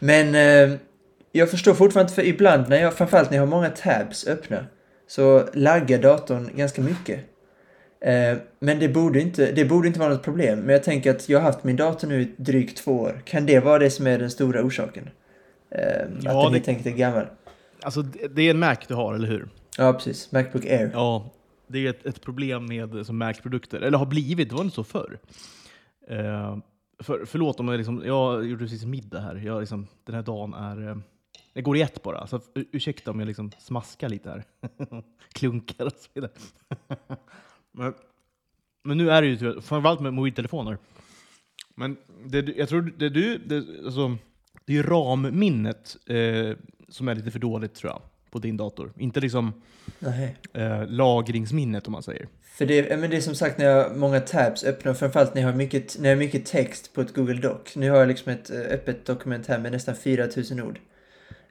Men eh, jag förstår fortfarande, för ibland när jag, framförallt när jag har många tabs öppna, så laggar datorn ganska mycket. Eh, men det borde, inte, det borde inte vara något problem. Men jag tänker att jag har haft min dator nu i drygt två år. Kan det vara det som är den stora orsaken? Eh, Ja, att den det- helt enkelt är gammal. Alltså, det är en Mac du har, eller hur? Ja, precis. Macbook Air. Ja, det är ett, ett problem med som Mac-produkter. Eller har blivit, det var inte så förr. Eh, för, förlåt om jag liksom, jag gjorde precis middag här. Jag liksom, den här dagen är... Eh, det går i ett bara, så ur- ursäkta om jag liksom smaskar lite här. Klunkar och så vidare. men, men nu är det ju framförallt med mobiltelefoner. Men det, jag tror det du... Det, alltså, det är ju RAM-minnet eh, som är lite för dåligt tror jag, på din dator. Inte liksom eh, lagringsminnet om man säger. För det, men det är som sagt när jag har många tabs öppna, framförallt när jag har mycket, när jag har mycket text på ett Google Doc. Nu har jag liksom ett eh, öppet dokument här med nästan 4000 ord.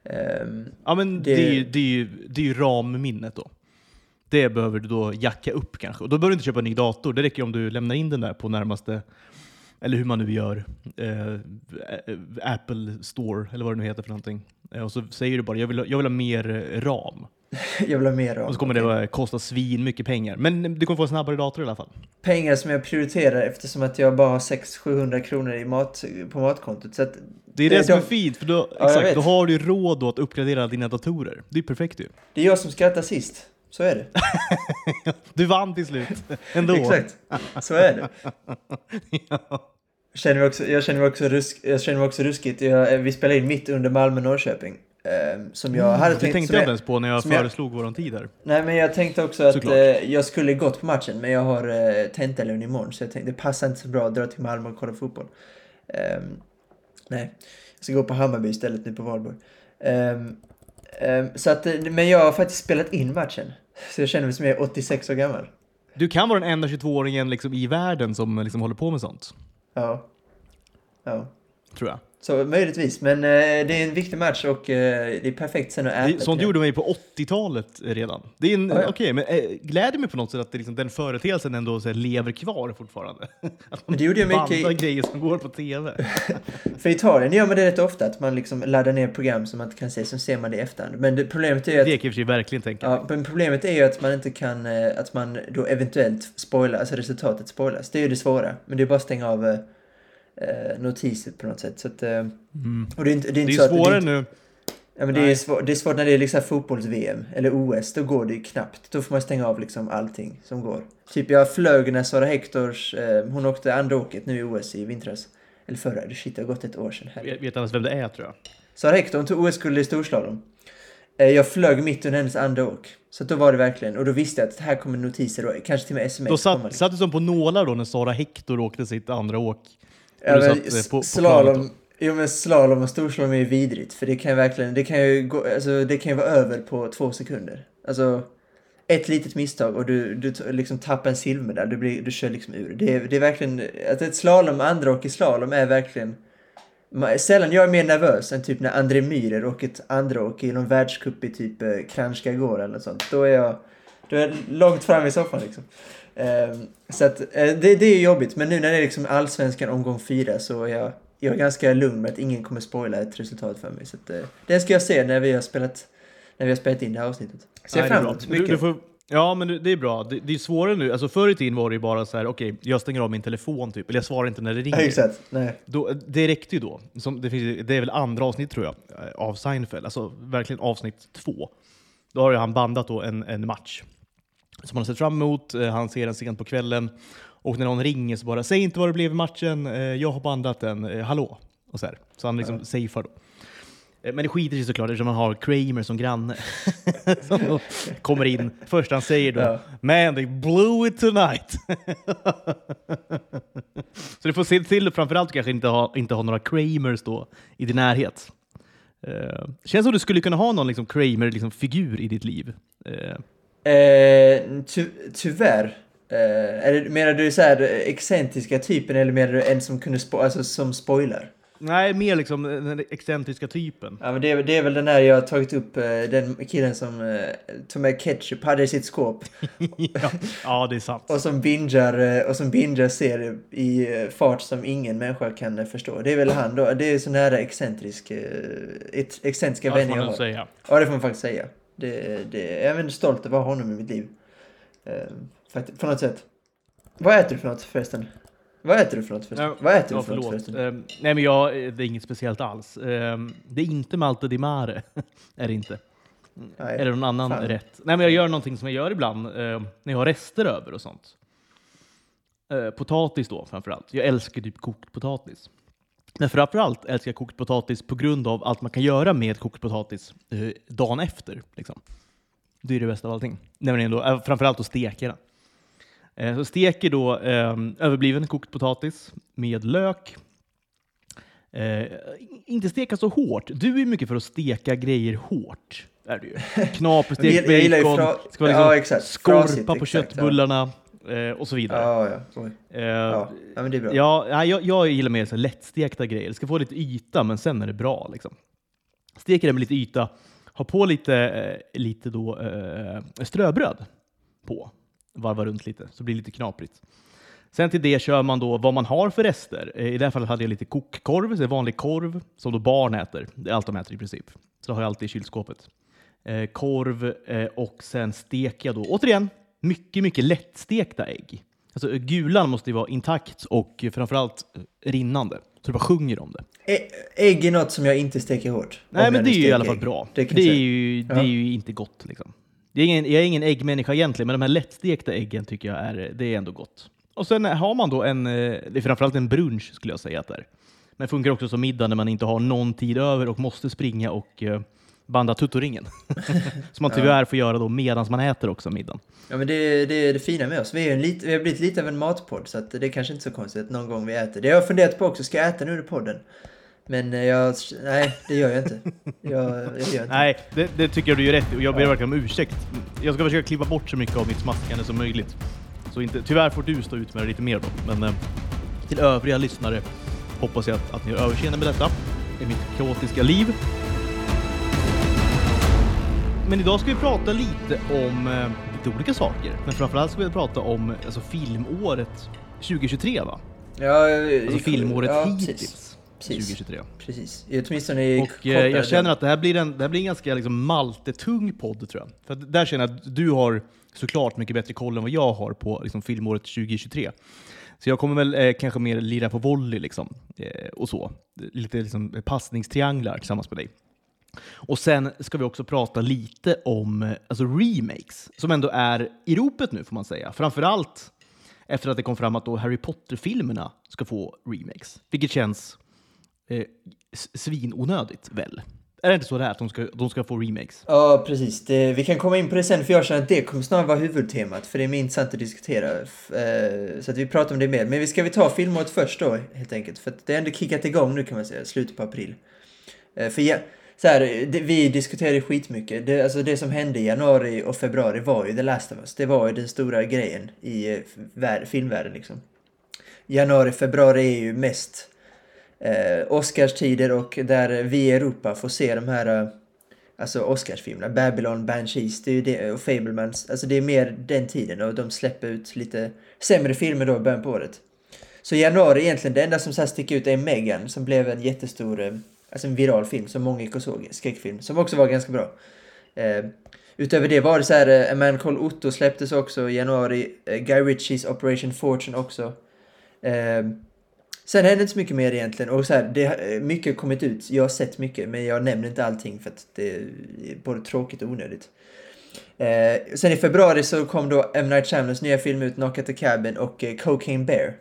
Ehm, Ja men Det- det, är, ju- det, är ju, det är ju RAM-minnet då. Det behöver du då jacka upp kanske. Och då behöver du inte köpa en ny dator. Det räcker om du lämnar in den där på närmaste, eller hur man nu gör, eh, Apple Store, eller vad det nu heter för någonting. Eh, och så säger du bara jag vill, ha- jag vill ha mer eh, RAM. jag vill ha mer av. Och så kommer det vara- kosta svin mycket pengar. Men du kommer få en snabbare dator i alla fall. Pengar som jag prioriterar eftersom att jag bara har 600-700 kronor i mat, på matkontot. Så att, Det är det, Det- som de- är fint, för då, jag exakt, då har du råd då att uppgradera dina datorer. Det är perfekt ju. det är jag som skrattar sist. Så är det. Du vann till slut. Ändå. Exakt. Så är det. ja. Jag känner mig också, jag känner mig också, rusk, jag känner mig också ruskigt. Jag, vi spelade in mitt under Malmö-Norrköping. Eh, som jag hade det tänkt... tänkte som jag inte ens på när jag som jag- föreslog våran tid här. Nej, men jag tänkte också att eh, jag skulle gått på matchen, men jag har eh, tentalön imorgon, så jag tänkte det passar inte så bra att dra till Malmö och kolla fotboll. Ehm, nej, jag ska gå på Hammarby istället nu på valborg. Ehm, ehm, så att, men jag har faktiskt spelat in matchen, så jag känner mig som jag är 86 år gammal. Du kan vara den enda 22-åringen liksom i världen som liksom håller på med sånt. Ja. Ja. Tror jag. Så möjligtvis, men eh, det är en viktig match och eh, det är perfekt sen att äta. Sånt gjorde mig på 80-talet redan. Det är en, Ja, ja. Okej, men äh, gläder mig på något sätt att det liksom, den företeelsen ändå här, lever kvar fortfarande. Att man det gjorde jag mycket i- grejer som går på TV. För i Italien gör man det rätt ofta, att man liksom laddar ner program som man inte kan se, så ser man det i efterhand. Men det, problemet är ju att Det kan jag för sig verkligen tänka. Ja, men problemet är ju att man inte kan, eh, att man då eventuellt spoilar, alltså resultatet spoilas. Det är ju det svåra. Men det är bara att stänga av eh, eh, notiser på något sätt. Så att, eh, Mm. och det är inte, det är Det inte är så att, svårare det är, nu. inte- Ja, men det är, svår, det är svårt när det är liksom fotbolls-VM eller OS. Då går det ju knappt. Då får man stänga av liksom allting som går. Typ jag flög när Sara Hectors, eh, hon åkte andra åket nu i OS i vintras. Eller förra, shit det har gått ett år sedan. Jag herregud. vet ens vem det är tror jag. Sara Hector, hon tog OS-guld i storslalom. Eh, Jag flög mitt under hennes andra åk. Så att då var det verkligen, och då visste jag att här kommer notiser och kanske till och med sms Då satt, liksom. satt du som på nålar då när Sara Hector åkte sitt andra åk. Ja, men på- på slalom, jo men slalom och storslalom är ju vidrigt. För det kan verkligen, det kan ju gå, alltså det kan ju vara över på två sekunder. Alltså, ett litet misstag och du, du liksom tappar en silvermedalj, du, blir, du kör liksom ur. Det är, det är verkligen, att ett slalom, andra i slalom är verkligen Sällan jag är mer nervös än typ när André Myhrer åker ett andra åk i någon världscup i typ eh, Kranjska eller något sånt. Då är jag, då är jag långt fram i soffan liksom. Ehm, så att eh, det, det är jobbigt, men nu när det är liksom allsvenskan omgång fyra så är jag, jag är ganska lugn med att ingen kommer spoila ett resultat för mig. Så att, eh, det ska jag se när vi har spelat, när vi har spelat in det här avsnittet. Ser fram emot Du, mycket. du får, ja, men det, är bra. Det, det är svårare nu. Alltså förr i tiden var det ju bara så här, okej, jag stänger av min telefon typ, eller jag svarar inte när det ringer. Ja, exakt. Nej. Då, det räckte ju då. Som, det, finns, det är väl andra avsnitt tror jag, eh, av Seinfeld. Alltså verkligen avsnitt två. Då har ju han bandat då en, en match som han har sett fram emot. Eh, Han ser den sent på kvällen. Och när någon ringer så bara “Säg inte vad det blev i matchen, eh, jag har bandat den, eh, hallå?” och så, här. så han liksom safear då. Men det skiter sig såklart eftersom man har Kramer som granne. som kommer in. Först han säger då Ja. “Man, they blew it tonight”. så du får se till att framförallt kanske inte ha, inte ha några Kramers då i din närhet. Eh, känns som du skulle kunna ha någon liksom Kramer-figur i ditt liv. Eh, Eh, ty, tyvärr. Eh, det, menar du så här excentriska typen eller menar du en som kunde spo, alltså som spoilar? Nej, mer liksom den excentriska typen. Ja, men det, är- det är väl den där jag har tagit upp, eh, den killen som eh, tog med ketchup, hade i sitt skåp ja. ja, det är sant. och som bingar, och som bingar serier i fart som ingen människa kan förstå. Det är väl han då, det är så nära excentrisk, ex- excentriska Ja, får vänner jag man har. säga. Ja, det får man faktiskt säga. Det, det, jag är väldigt stolt över att ha honom i mitt liv. Eh, faktiskt, på något sätt. Vad äter du för något förresten? Vad äter du för något förresten? Vad äter Ja, du för något förlåt. förresten? Ehm, nej, men jag, det är inget speciellt alls. Ehm, det är inte Malte di Mare. är det inte. Nej. Eller någon annan Fan. rätt. Nej, men jag gör någonting som jag gör ibland ehm, när jag har rester över och sånt. Eh, potatis då framförallt. Jag älskar typ kokt potatis. Men framförallt älskar jag kokt potatis på grund av allt man kan göra med kokt potatis eh, dagen efter. Liksom. Det är det bästa av allting. Nämligen då, eh, framförallt att steka den. Eh, Så steker då eh, överbliven kokt potatis med lök. Eh, inte steka så hårt. Du är mycket för att steka grejer hårt. Är du bacon, ska vara liksom ja, exakt. skorpa Frasigt, på exakt, ja. Eh, och så vidare. Ja, ja. Eh, Ja. ja, men det är bra. Ja, jag, jag gillar mer så lättstekta grejer. Det ska få lite yta, men sen är det bra. Liksom. Steker det med lite yta. Ha på lite, eh, lite då, eh, ströbröd på. Varva runt lite, så blir det lite knaprigt. Sen till det kör man då vad man har för rester. Eh, I det här fallet hade jag lite kokkorv, så vanlig korv som då barn äter. Det är allt de äter i princip. Så det har jag alltid i kylskåpet. Eh, korv eh, och sen steker jag då, återigen, mycket, mycket lättstekta ägg. Alltså gulan måste ju vara intakt och framförallt eh, rinnande. Så det bara sjunger om det. Ägg är något som jag inte steker hårt. Nej, men det är ju i alla fall ägg. bra. Det Det, är, ju, det Ja. är ju inte gott. Liksom. Är ingen, jag är ingen äggmänniska egentligen, men de här lättstekta äggen tycker jag är, det är ändå gott. Och sen har man då en, eh, det är framförallt en brunch skulle jag säga att det är. Men funkar också som middag när man inte har någon tid över och måste springa och eh, banda tuttoringen. som man tyvärr får göra då medan man äter också middagen. Ja, men det, det är det fina med oss. Vi, är en lit, vi har blivit lite av en matpodd, så att det är kanske inte så konstigt att någon gång vi äter. Det har jag funderat på också. Ska jag äta nu under podden? Men eh, jag... Nej, det gör jag inte. Jag, jag gör inte. Nej, det, det tycker jag du gör rätt och jag ber verkligen om ursäkt. Jag ska försöka klippa bort så mycket av mitt smaskande som möjligt. Så inte, tyvärr får du stå ut med det lite mer då. Men eh, till övriga lyssnare hoppas jag att, att ni har överseende med detta. I mitt kaotiska liv. Men idag ska vi prata lite om eh, lite olika saker. Men framförallt ska vi prata om alltså, filmåret 2023 va? Ja, Alltså filmåret ja, hittills. Precis. Precis. 2023. precis. Åtminstone i Och eh, jag känner att det här blir en, det här blir en ganska liksom, maltetung podd tror jag. För där känner jag att du har såklart mycket bättre koll än vad jag har på liksom, filmåret 2023. Så jag kommer väl eh, kanske mer lira på volley liksom, eh, och så. Lite liksom, passningstrianglar tillsammans med dig. Och sen ska vi också prata lite om eh, alltså remakes, som ändå är i ropet nu får man säga. Framförallt efter att det kom fram att då Harry Potter-filmerna ska få remakes, vilket känns eh, svinonödigt väl? Är det inte så det är, att de ska, de ska få remakes? Ja, precis. Det, vi kan komma in på det sen, för jag känner att det kommer snarare vara huvudtemat, för det är mer intressant att diskutera. Eh, Så att vi pratar om det mer. Men vi ska vi ta filmåret först då, helt enkelt. För att det har ändå kickat igång nu kan man säga, slutet på april. Eh, För ja, så här, det, vi diskuterade skitmycket. Det, alltså det som hände i januari och februari var ju The Last of Us. Det var ju den stora grejen i eh, vär, filmvärlden liksom. Januari, februari är ju mest eh, Oscarstider och där vi i Europa får se de här eh, alltså Oscarsfilmerna. Babylon, Banshees, det är ju det, och Fablemans. Alltså det är mer den tiden och de släpper ut lite sämre filmer då i början på året. Så januari egentligen, det enda som så här sticker ut är Megan som blev en jättestor, eh, alltså en viral film som många gick och såg, skräckfilm, som också var ganska bra. Eh, utöver det var det så här, eh, A Man Called Otto släpptes också i januari, eh, Guy Ritchies Operation Fortune också. Eh, sen hände inte så mycket mer egentligen och så här, det eh, har kommit ut, jag har sett mycket men jag nämner inte allting för att det är både tråkigt och onödigt. Eh, sen i februari så kom då M. Night Shyamalans nya film ut, Knock at the Cabin och eh, Cocaine Bear.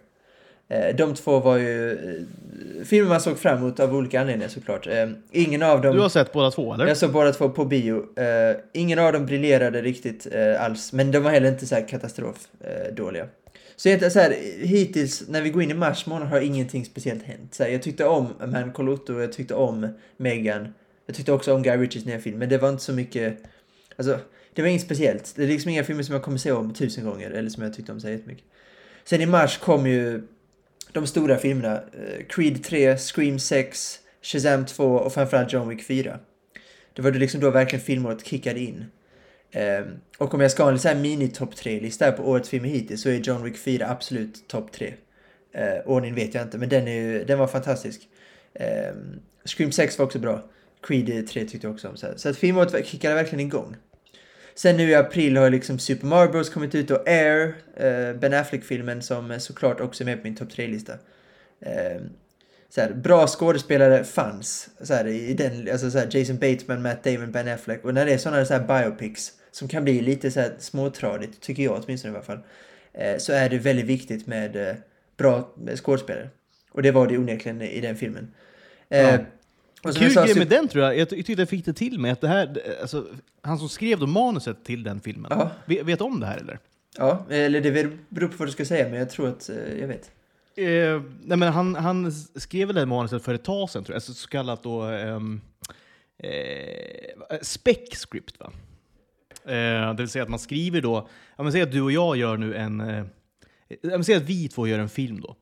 Eh, de två var ju eh, filmer man såg fram emot av olika anledningar såklart. Eh, ingen av dem... Du har sett båda två, eller? Jag såg båda två på bio. Ingen av dem briljerade riktigt alls, men de var heller inte så här katastrof eh, dåliga. Så egentligen så här, hittills när vi går in i mars månad har ingenting speciellt hänt. Så här, jag tyckte om Man Called Otto, jag tyckte om Megan. Jag tyckte också om Guy Ritchies nya film, men det var inte så mycket... Alltså, det var inget speciellt. Det är liksom inga filmer som jag kommer se om tusen gånger, eller som jag tyckte om så jättemycket. Sen i mars kom ju de stora filmerna. Eh, Creed 3, Scream 6, Shazam 2 och framförallt John Wick 4. Det var då liksom då verkligen filmåret kickade in. Ehm, och om jag ska ha en sån här mini-topp 3-lista på årets filmer hittills så är John Wick 4 absolut topp 3. Eh, Ordningen vet jag inte, men den, är, den var fantastisk. Ehm, Scream 6 var också bra. Creed 3 tyckte jag också om. Så, här. så att filmåret kickade verkligen igång. Sen nu i april har liksom Super Mario Bros kommit ut och Air, eh, Ben Affleck-filmen som såklart också är med på min topp 3-lista. Eh, så här, bra skådespelare fanns så här, i den, alltså så här, Jason Bateman, Matt Damon, Ben Affleck. Och när det är sådana så här biopics som kan bli lite så här småtradigt, tycker jag åtminstone i alla fall, eh, så är det väldigt viktigt med eh, bra eh, skådespelare. Och det var det onekligen i den filmen. Eh, Ja. Kul grej med den tror jag, jag ty- tyckte jag fick det till mig att det här, alltså, han som skrev då manuset till den filmen, Ja. vet, vet om det här eller? Ja, eller det beror på vad du ska säga, men jag tror att eh, jag vet. Eh, nej men han, han skrev väl det här manuset för ett tag sedan, tror jag. Alltså, så kallat då ehm, eh, spec script. Va? Eh, det vill säga att man skriver då, ja, men säg att du och jag gör nu en, eh, säg att vi två gör en film då.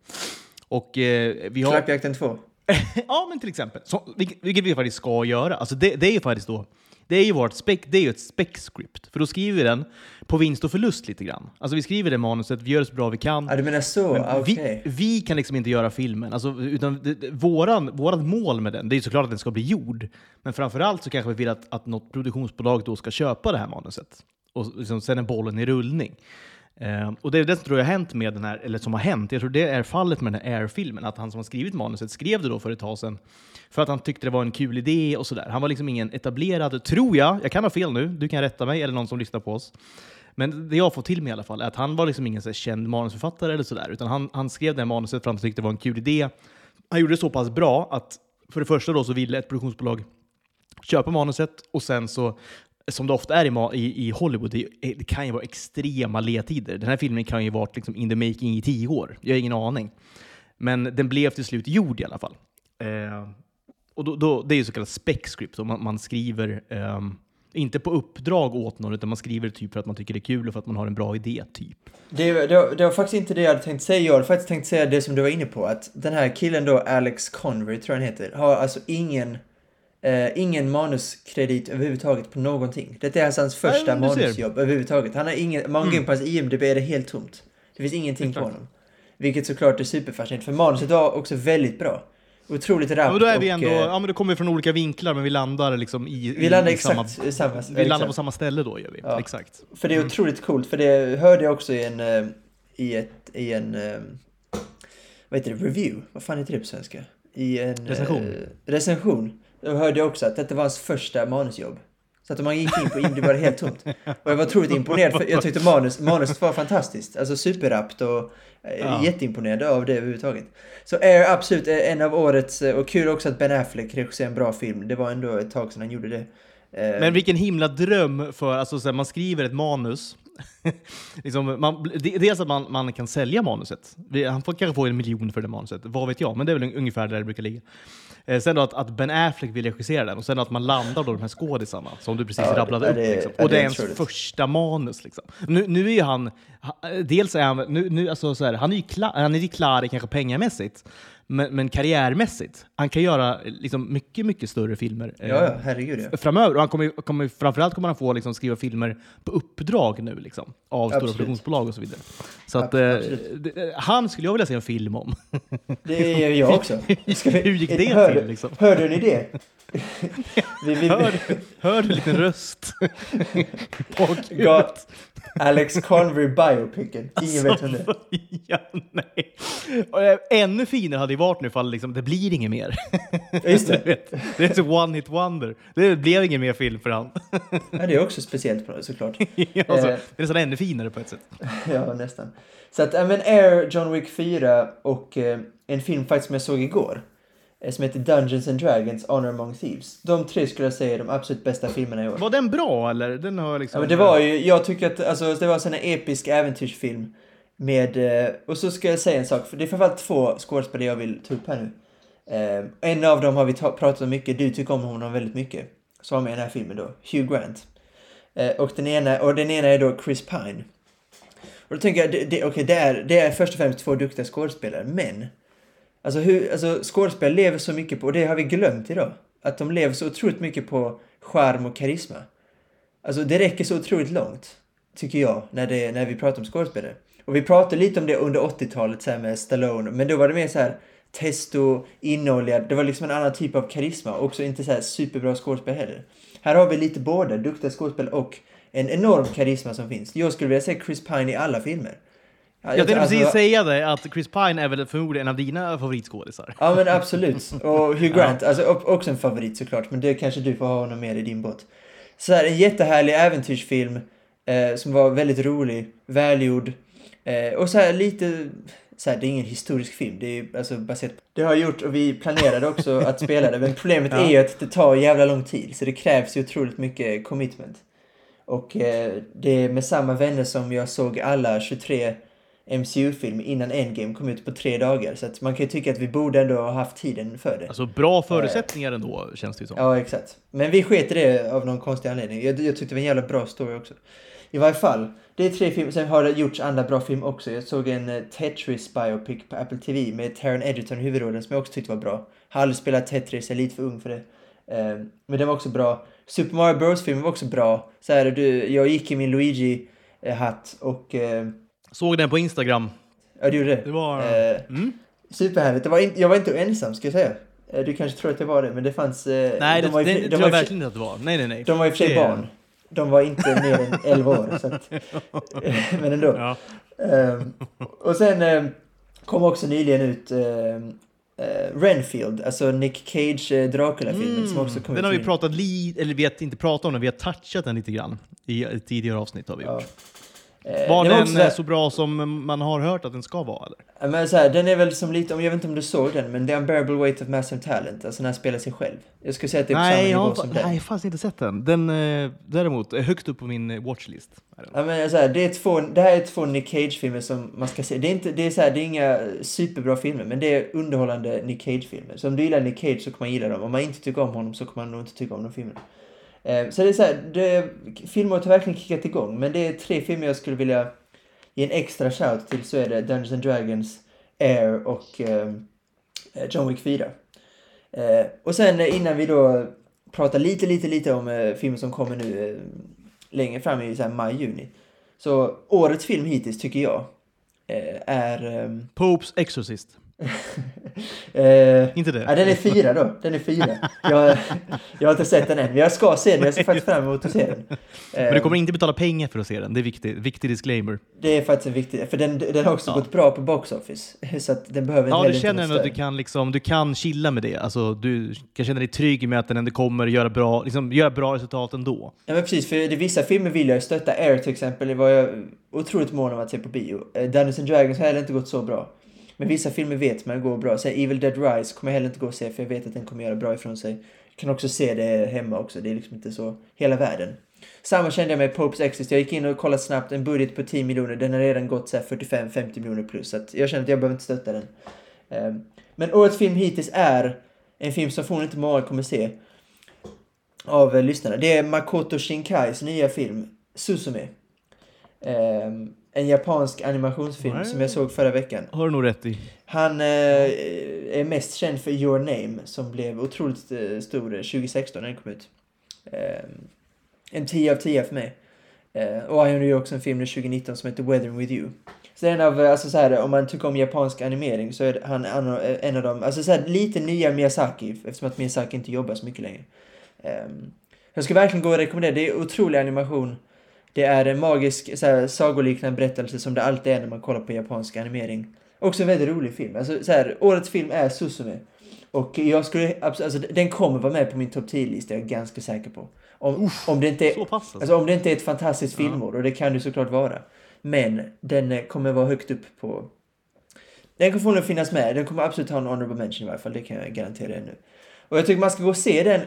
Och eh, vi har... Klappjakten 2. ja, men till exempel. Så, vilket, vilket vi faktiskt ska göra. Alltså det, det är ju faktiskt då, det är ju vårt spec, det är ju ett spec script. För då skriver vi den på vinst och förlust lite grann. Alltså vi skriver det manuset, vi gör det så bra vi kan. Ja, du menar så? Men Ah, Okej. vi, vi kan liksom inte göra filmen. Alltså, utan det, det, våran, våran mål med den, det är ju såklart att den ska bli gjord. Men framförallt så kanske vi vill att, att något produktionsbolag då ska köpa det här manuset. Och liksom, sen är bollen i rullning. Eh, och det är det som tror jag har hänt med den här, eller som har hänt, jag tror det är fallet med den här Air-filmen, att han som har skrivit manuset skrev det då för ett tag sedan för att han tyckte det var en kul idé och sådär. Han var liksom ingen etablerad, tror jag, jag kan ha fel nu, du kan rätta mig eller någon som lyssnar på oss. Men det jag fått till mig i alla fall är att han var liksom ingen så här känd manusförfattare eller sådär, utan han, han skrev det här manuset för att han tyckte det var en kul idé. Han gjorde det så pass bra att för det första då så ville ett produktionsbolag köpa manuset och sen så, som det ofta är i, i, i Hollywood, det, eh, det kan ju vara extrema ledtider. Den här filmen kan ju ha varit liksom in the making i tio år. Jag har ingen aning. Men den blev till slut gjord i alla fall. Eh, och då, då, det är ju så kallat spec script, man, man skriver eh, inte på uppdrag åt någon, utan man skriver typ för att man tycker det är kul och för att man har en bra idé. typ. Det, det, var- det var faktiskt inte det jag hade tänkt säga. Jag hade faktiskt tänkt säga det som du var inne på. Att den här killen då, Alex Convery tror jag han heter, har alltså ingen, eh, ingen manuskredit överhuvudtaget på någonting. Detta är alltså hans första ser. manusjobb överhuvudtaget. Han har ingen, man in på hans IMDB är det helt tomt. Det finns ingenting på honom. Vilket såklart är superfascinerande, för manuset var också väldigt bra. Otroligt rappt Ja, men då är vi och, ändå, eh, ja, men det kommer från olika vinklar, men vi landar liksom i, Vi i, landar i exakt samma, i samma... vi landar exakt. på samma ställe då, gör vi. Ja. Exakt. För det är otroligt coolt, för det hörde jag också i en, eh, i ett, i en, eh, vad heter det, review? Vad fan heter det på svenska? I en... eh, Recension. Då hörde jag också att detta var hans första manusjobb. Så att man gick in på IMDb var det helt tomt. Och jag var otroligt imponerad, för jag tyckte manus, manuset var fantastiskt. Alltså superrappt och eh, Ja. jätteimponerad av det överhuvudtaget. Så Air absolut är en av årets, eh, och kul också att Ben Affleck regisserar en bra film. Det var ändå ett tag sedan han gjorde det. Eh, Men vilken himla dröm för, alltså så här, man skriver ett manus. liksom, man, det- dels att man, man kan sälja manuset. Han får kanske få en miljon för det manuset, vad vet jag, men det är väl ungefär där det brukar ligga. Eh, sen då att, att Ben Affleck vill regissera den och sen att man landar då de här skådisarna som du precis Ja, rabblade upp. det- liksom. Och det är ens första manus. Liksom. Nu, nu är ju han, ha- dels är han, nu, nu, alltså så här, han är ju klar, han är ju klar kanske pengamässigt, men, men karriärmässigt. Han kan göra liksom, mycket, mycket större filmer. eh, ja, ja, herregud ja. framöver. Och han kommer, kommer, framförallt kommer han få liksom, skriva filmer på uppdrag nu, liksom, av stora Absolut. produktionsbolag och så vidare. Så att, eh, det, han skulle jag vilja se en film om. Det är jag också. Hur gick det hörde, till, liksom? Hörde ni det? Vi, vi, Hör, hör du en liten röst? Got Alex Convery biopicen. Ingen vet vem det ja, nej. Eh, Ännu finare hade det varit nu ifall liksom, det blir inget mer. Just det. Vet, det är så one hit wonder. Det blev ingen mer film för han. Ja, det är också speciellt på såklart. alltså, Eh. det är nästan ännu finare på ett sätt. Ja, nästan. Så att, ja, men Air, John Wick 4 och eh, en film faktiskt som jag såg igår. Eh, som heter Dungeons and Dragons Honor Among Thieves. De tre skulle jag säga är de absolut bästa filmerna i år. Var den bra eller? Den har liksom... Ja, men det var ju, jag tycker att alltså, det var en sån här episk äventyrsfilm. Med, eh, och så ska jag säga en sak, för det är framförallt två skådespelare jag vill ta upp här nu. Eh, en av dem har vi ta- pratat om mycket, du tycker om honom väldigt mycket. Som var med i den här filmen då, Hugh Grant. Och, den ena, och den ena är då Chris Pine. Och då tänker jag, det, det, okej det, är, det är först och främst två duktiga skådespelare, men Alltså, hur, alltså skådespel lever så mycket på, och det har vi glömt idag, att de lever så otroligt mycket på charm och karisma. Alltså det räcker så otroligt långt, tycker jag, när, det, när vi pratar om skådespelare. Och vi pratade lite om det under 80-talet så här med Stallone, men då var det mer så här testo, innehålliga, det var liksom en annan typ av karisma, också inte så här superbra skådespel heller. Här har vi lite både duktiga skådespel och en enorm karisma som finns. Jag skulle vilja se Chris Pine i alla filmer. Jag tänkte precis säga det, att Chris Pine är väl förmodligen en av dina favoritskådisar. Ja men absolut. Och Hugh Grant, ja. alltså också en favorit såklart, men det kanske du får ha honom med i din båt. Så här, en jättehärlig äventyrsfilm eh, som var väldigt rolig, välgjord eh, och så här lite så här, det är ingen historisk film, det är alltså baserat Det har gjort, och vi planerade också att spela det, men problemet ja. är ju att det tar jävla lång tid, så det krävs ju otroligt mycket commitment. Och eh, det är med samma vänner som jag såg alla 23 MCU-film innan Endgame kom ut på tre dagar. Så att man kan ju tycka att vi borde ändå ha haft tiden för det. Alltså bra förutsättningar ändå, känns det ju som. Ja, exakt. Men vi sket det av någon konstig anledning. Jag, jag tyckte det var en jävla bra story också. I varje fall, det är tre filmer. Sen har det gjorts andra bra filmer också. Jag såg en uh, Tetris biopic på Apple TV med Taron Egerton i huvudrollen som jag också tyckte var bra. Har aldrig spelat Tetris, jag är lite för ung för det. Uh, men den var också bra. Super Mario Bros-filmen var också bra. Så här, du, jag gick i min Luigi-hatt och Såg den på Instagram. Ja, du gjorde det? Det var... Eh, mm. Superhärligt. Det var in, jag var inte ensam, ska jag säga. Eh, du kanske tror att jag var det, men det fanns... Eh, nej, de det, var det, de tror jag verkligen inte att det var. Nej, nej, nej. De var i och för sig barn. De var inte mer än 11 år, så att, men ändå. Ja. Um, och sen um, kom också nyligen ut uh, Renfield, alltså Nick Cage uh, Dracula-filmen mm, som också kom Den har vi pratat lite, eller vi har inte pratat om den, vi har touchat den lite grann i tidigare avsnitt har vi gjort. Eh, var den så, så, bra som man har hört att den ska vara? Eller? Men så här, den är väl som lite, jag vet inte om du såg den, men The Unbearable Weight of Massive Talent, alltså när han spelar sig själv. Jag skulle säga att det är på nej, samma nivå som den. Nej, jag har faktiskt inte sett den. Den eh, däremot är högt upp på min eh, watchlist. Ja, men så här, det, är två, det här är två Nick Cage-filmer som man ska se. Det är, inte, det, är så här, det är inga superbra filmer, men det är underhållande Nick Cage-filmer. Så om du gillar Nick Cage så kommer man gilla dem. Om man inte tycker om honom så kommer man nog inte tycka om de filmerna. Eh, så det är så här, det, filmer har verkligen kickat igång, men det är tre filmer jag skulle vilja ge en extra shout till så är det Dungeons and Dragons, Air och ehm, eh, John Wick 4. Eh, och sen innan vi då pratar lite, lite, lite om eh, filmer som kommer nu eh, längre fram i så här, maj, juni. Så årets film hittills tycker jag eh, är... Eh, Popes Exorcist. eh, inte det? Ja, den är fyra då. Den är fyra. Jag, jag har inte sett den än, men jag ska se den. Jag ser faktiskt fram emot att se den. Men du kommer inte betala pengar för att se den. Det är viktigt. Viktig disclaimer. Det är faktiskt en viktig, för den, den har också ja. gått bra på box office. Så att den behöver Ja, du känner ändå att du kan, liksom, du kan chilla med det. Alltså, du kan känna dig trygg med att den ändå kommer göra bra, liksom, göra bra resultat ändå. Ja, men precis. För det, vissa filmer vill jag stötta. Air till exempel, det var jag otroligt mån om att se på bio. Eh, Dungeons and Dragons har heller inte gått så bra. Men vissa filmer vet man går bra. Så Evil Dead Rise kommer jag heller inte gå och se för jag vet att den kommer göra bra ifrån sig. Jag kan också se det hemma också. Det är liksom inte så hela världen. Samma kände jag med Popes Exist. Jag gick in och kollade snabbt. En budget på 10 miljoner. Den har redan gått 45-50 miljoner plus. Så jag känner att jag behöver inte stötta den. Ehm, men årets film hittills är en film som förmodligen inte många kommer se av eh, lyssnarna. Det är Makoto Shinkais nya film Susume. Um, ehm, en japansk animationsfilm som jag såg förra veckan. Har du nog rätt i. Han eh, är mest känd för Your Name som blev otroligt eh, stor 2016 när den kom ut. Eh, en 10 av 10 för mig. Eh, och han gjorde ju också en film 2019 som heter Weathering With You. Så en av, alltså så här, om man tycker om japansk animering så är han en av dem, alltså så här, lite nya Miyazaki eftersom att Miyazaki inte jobbar så mycket längre. Um, jag skulle verkligen gå och rekommendera, det är otrolig animation. Det är en magisk så här, sagoliknande berättelse som det alltid är när man kollar på japansk animering. Också en väldigt rolig film. Alltså, så här, årets film är Susume. Och jag skulle, alltså, den kommer vara med på min topp 10-lista, jag är ganska säker på. Om, Uff, om, det, inte är, alltså. alltså. om det inte är ett fantastiskt filmår, ja. och det kan det såklart vara. Men den kommer vara högt upp på... Den kommer förmodligen finnas med, den kommer absolut ha en honorable mention i varje fall, det kan jag garantera nu. Och jag tycker man ska gå och se den,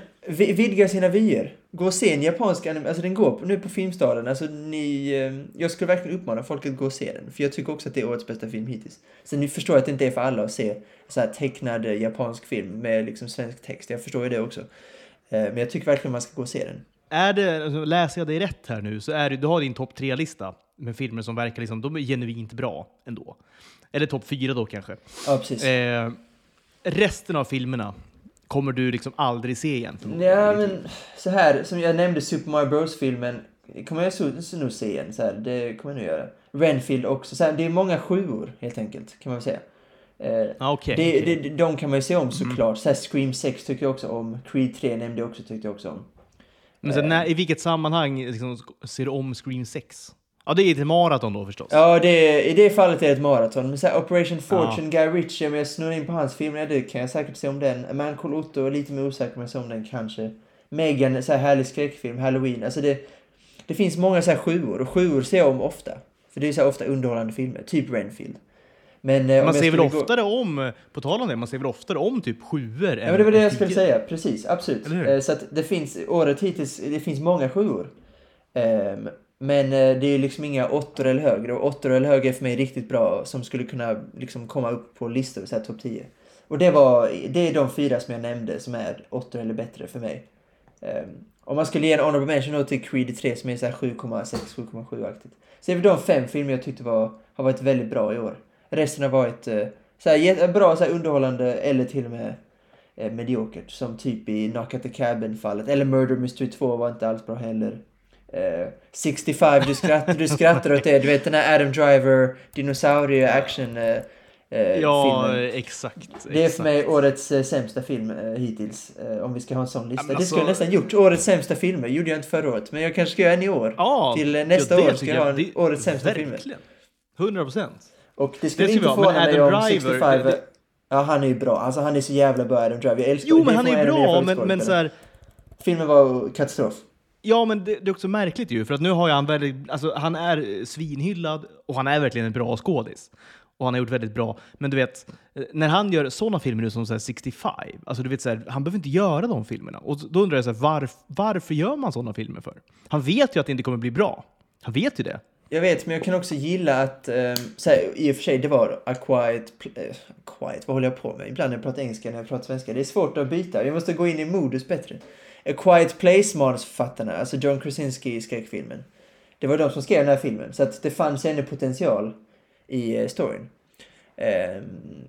vidga sina vyer. Gå och se en japansk anime, alltså den går nu på Filmstaden, alltså ni, eh, jag skulle verkligen uppmana folk att gå och se den, för jag tycker också att det är årets bästa film hittills. Sen ni förstår att det inte är för alla att se så här tecknad eh, japansk film med liksom svensk text, jag förstår ju det också. Eh, men jag tycker verkligen man ska gå och se den. är det, alltså, läser jag dig rätt här nu så är det, du har din topp tre-lista med filmer som verkar liksom, de är genuint bra ändå. Eller topp fyra då kanske. Ja, precis. Eh, resten av filmerna kommer du liksom aldrig se igen. Ja, men så här, som jag nämnde Super Mario Bros-filmen kommer jag så, så nog se igen. Så här, det kommer jag nog göra. Renfield också. Så här, det är många sjuor helt enkelt, kan man säga. Eh, Ah, okej, det. Mm. det, de kan man ju se om såklart. Så här, Scream 6 tycker jag också om. Creed 3 nämnde jag också, tyckte jag också om. Men sen, när, i vilket sammanhang liksom, ser du om Scream 6? Ja, det är ett maraton då förstås. Ja, det, i det fallet är det ett maraton. Men så här, Operation Fortune, Guy Ritchie, om jag snurrar in på hans film, ja, det kan jag säkert se om den. A Man Called Otto, är lite mer osäker om jag ser om den kanske. Megan, så här härlig skräckfilm, Halloween. Alltså det, det finns många så här sjuor, och sjuor ser jag om ofta. För det är så ofta underhållande filmer, typ Renfield. Men, eh, Man ser väl skulle gå- oftare om, på tal om det, man ser väl oftare om typ sjuor Ja, men det var det jag skulle säga. Precis, absolut. Eh, Så att det finns, året hittills, det finns många sjuor. Ehm, men eh, det är liksom inga åttor eller högre. Och åttor eller högre är för mig riktigt bra som skulle kunna liksom komma upp på listor, så här topp 10. Och det, var, det är de fyra som jag nämnde som är åttor eller bättre för mig. Um, Om man skulle ge en honorable mention då till Creed 3 som är så här 7,6-7,7-aktigt. Så det är väl de fem filmer jag tyckte var, har varit väldigt bra i år. Resten har varit uh, så här, bra, så här, underhållande eller till och med uh, mediokert. Som typ i Knock at the Cabin-fallet. Eller Murder Mystery 2 var inte alls bra heller. Eh, 65, du skrattar, du skrattar åt det. Du vet den här Adam Driver, dinosaurie action eh, eh, Ja, filmen. exakt. Det är för mig årets eh, sämsta film eh, hittills. Eh, om vi ska ha en sån lista. men det skulle jag alltså- nästan gjort. Årets sämsta filmer gjorde jag inte förra året. Men jag kanske ska göra en i år. Ja, Till eh, nästa ja, år ska jag ha en årets sämsta filmer. Verkligen. 100 procent. Och det skulle Det inte förvåna mig om Driver, 65... det- Ja, han är ju bra. Alltså han är så jävla bra, Adam Driver. Jag älskar Jo, men han är bra, men, men så här, Filmen var katastrof. Ja, men det, det är också märkligt ju, för att nu har ju han väldigt, alltså han är eh, svinhyllad och han är verkligen en bra skådis. Och han har gjort väldigt bra. Men du vet, eh, när han gör sådana filmer nu som så här 65, alltså du vet så här, han behöver inte göra de filmerna. Och då undrar jag så här, varf, varför gör man sådana filmer för? Han vet ju att det inte kommer bli bra. Han vet ju det. Jag vet, men jag kan också gilla att, eh, så här, i och för sig, det var A Quiet, eh, quiet, vad håller jag på med? Ibland när jag pratar engelska, när jag pratar svenska. Det är svårt att byta, jag måste gå in i modus bättre. A Quiet Place manusförfattarna, alltså John Krasinski i skräckfilmen. Det var de som skrev den här filmen, så att det fanns ännu potential i eh, storyn. Ehm,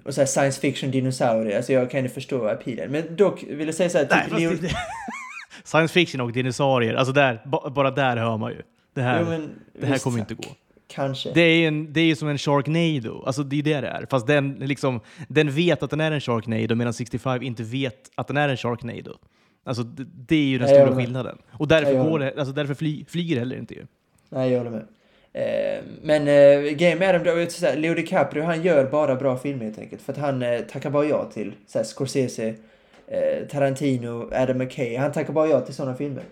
och så science fiction dinosaurier, alltså jag kan ju förstå appealen. Men dock vill jag säga så här, Nej, typ, fast Leo- det- Science fiction och dinosaurier, alltså där, ba, bara där hör man ju. Det här, Jo, men det här kommer inte gå. Kanske. Det är ju en, det är som en Sharknado, alltså det är det det är. Fast den, liksom, den vet att den är en Sharknado medan 65 inte vet att den är en Sharknado. Alltså det, det är ju den Nej, stora skillnaden. Och därför, Jag går det, alltså därför fly, flyger heller inte ju. Nej, jag håller med. Eh, men eh, grejen med Adam Driver, så här, Leo DiCaprio, han gör bara bra filmer helt enkelt. För att han eh, tackar bara ja till så här, Scorsese, eh, Tarantino, Adam McKay. Han tackar bara ja till sådana filmer.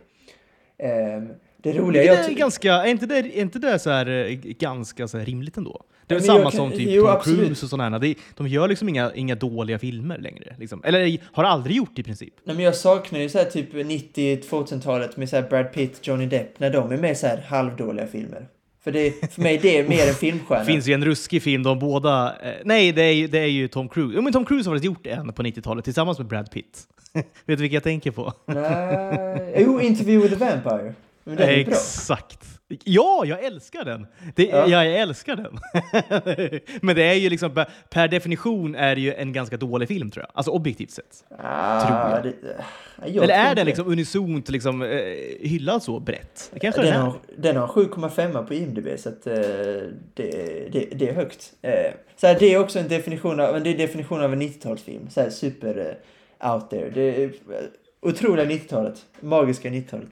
Eh, det roliga, Det jag är, ganska, är inte det, är inte det så här, eh, ganska så här rimligt ändå? Det är samma som typ jo, Tom absolut. Cruise och sådana här. De gör liksom inga, inga dåliga filmer längre. Liksom. Eller har aldrig gjort i princip. Nej, men jag saknar ju så här typ 90-2000-talet med så här Brad Pitt, Johnny Depp, när de är med så här halvdåliga filmer. För, det, för mig det är mer en filmstjärna. Finns ju en ruskig film, de båda... Eh, nej, det är, det är ju Tom Cruise. Jo, men Tom Cruise har faktiskt gjort en på 90-talet tillsammans med Brad Pitt. Vet du vilken jag tänker på? Nej, jo, Interview with the Vampire. Men den är bra. Ja, jag älskar den! Det, Ja. ja. Jag älskar den. Men det är ju liksom, per- definition är det ju en ganska dålig film tror jag. Alltså objektivt sett. Ah, Tror jag. Det, jag Eller är den liksom unisont liksom, eh, hyllad så brett? Det kanske den, Den är. har, den har 7,5 på IMDB så att eh, det, det, det är högt. Eh, så här, det är också en definition av, det är definition av en 90-talsfilm. Så här super eh, out there. Det är otroliga 90-talet. Magiska 90-talet.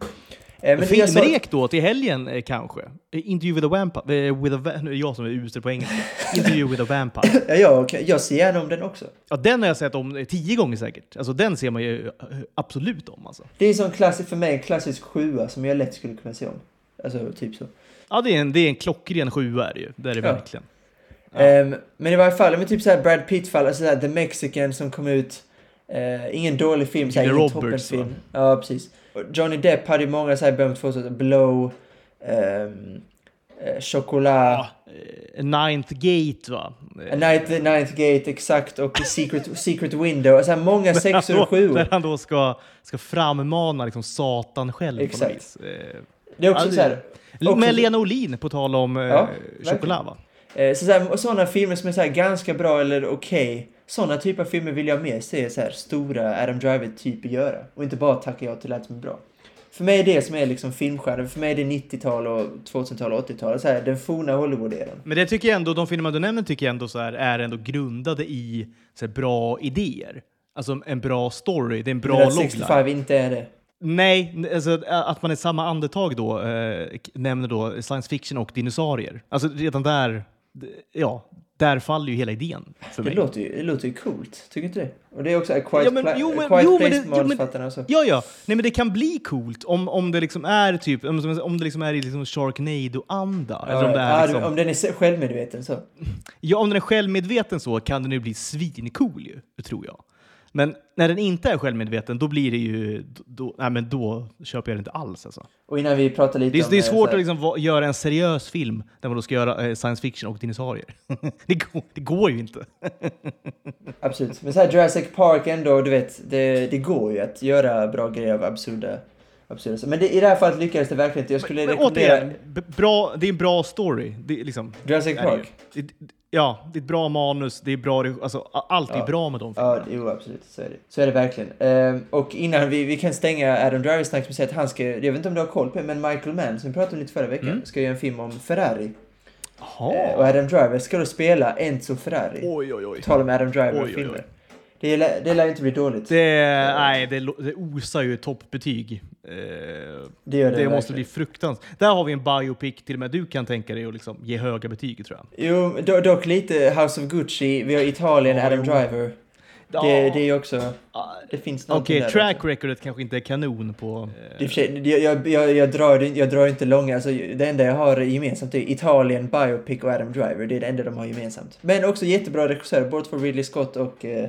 Eh, men Filmrek då till helgen eh, kanske? Eh, Interview with a Vampire. With a, nu är det jag som är usel på engelska. Interview with a Vampire. Ja, jag, jag ser gärna om den också. Ja, den har jag sett om tio gånger säkert. Alltså den ser man ju absolut om alltså. Det är som klassisk, för mig en klassisk sjua som jag lätt skulle kunna se om. Alltså typ så. Ja, det är en, det är en klockren sjua är det ju. Det är det Ja. verkligen. Ja. Ehm, men i varje fall, men typ såhär Brad Pitt-fall, alltså The Mexican som kom ut. Eh, ingen dålig film, såhär, ingen toppenfilm. Ja, precis. Johnny Depp hade ju många såhär berömt för sig, Blow, ehm, eh, choklad. Eh, Ninth Gate va? Night, Ninth Gate, exakt. Och Secret, Secret Window. Så här många sexor och sjuor. Där han då ska, ska frammana liksom Satan själv Exakt. på något vis. Det är också Ja, så här... också- Med Lena Olin, på tal om Ja, choklad va? Så, så här, sådana filmer som är så ganska bra eller okej. Sådana typer av filmer vill jag mer se så här stora Adam Driver-typer göra. Och inte bara tacka ja till allt som är bra. För mig är det som är liksom filmstjärnor. För mig är det 90-tal och 2000-tal och 80-tal. Så här, den forna Hollywood-eran. Men det tycker jag ändå, de filmer du nämner tycker jag ändå så här, är ändå grundade i så här, bra idéer. Alltså en bra story, det är en bra logline. 65 inte är det. Nej, alltså, att man i samma andetag då k- nämner då science fiction och dinosaurier. Alltså redan där, ja, där faller ju hela idén för Det mig. låter, ju, det låter ju coolt. Tycker inte det? Och det är också A Quiet, Ja, men- jo, men- Quiet jo, men det- Place jo, men- manusförfattarna och så. Ja, ja. Nej, men det kan bli coolt om, om det liksom är typ, om, om det liksom är i liksom Sharknado-anda. eller om det Ja, är ja, liksom, Om den är självmedveten så. Ja, om den är självmedveten så kan den ju bli svincool ju, tror jag. Men när den inte är självmedveten, då blir det ju... Då, nej, men då köper jag det inte alls alltså. Och innan vi pratar lite Det är, det är svårt att liksom göra en seriös film där man då ska göra eh, science fiction och dinosaurier. det, går, det går ju inte. Absolut. Men så här Jurassic Park ändå, du vet, det, det går ju att göra bra grejer av absurda... absurda. Men det, i det här fallet lyckades det verkligen inte. Jag skulle Men rekommendera återigen, bra, det är en bra story. Det liksom, Jurassic. Park. Det, ja, det är ett bra manus, det är bra, alltså, allt är Ja. bra med de filmerna. Ja, jo absolut. Så är det. Så är det verkligen. Ehm, och innan vi, vi kan stänga Adam Drivers snack med att säga att han ska, jag vet inte om du har koll på det, men Michael Mann, som vi pratade om lite förra veckan, Mm. ska göra en film om Ferrari. Jaha. Eh, och Adam Driver ska då spela Enzo Ferrari. Oj, oj, oj. Tal om Adam Driver Oj, och oj, filmer. oj. Det, lär, det lär inte bli dåligt. Det, nej, det, det osar ju toppbetyg. Eh, Det gör det det måste verkligen. bli fruktansvärt. Där har vi en biopic till och med du kan tänka dig att liksom ge höga betyg tror jag. Jo, do, dock lite House of Gucci, vi har Italien, Adam. Driver. Ja. Det, det är också, Ah, det finns Okej, någonting där track också. recordet kanske inte är kanon på... För sig- jag, jag, jag, drar, jag drar inte långa, alltså det enda jag har gemensamt är Italien, Biopic och Adam Driver. Det är det enda de har gemensamt. Men också jättebra regissörer, både för Ridley Scott och eh,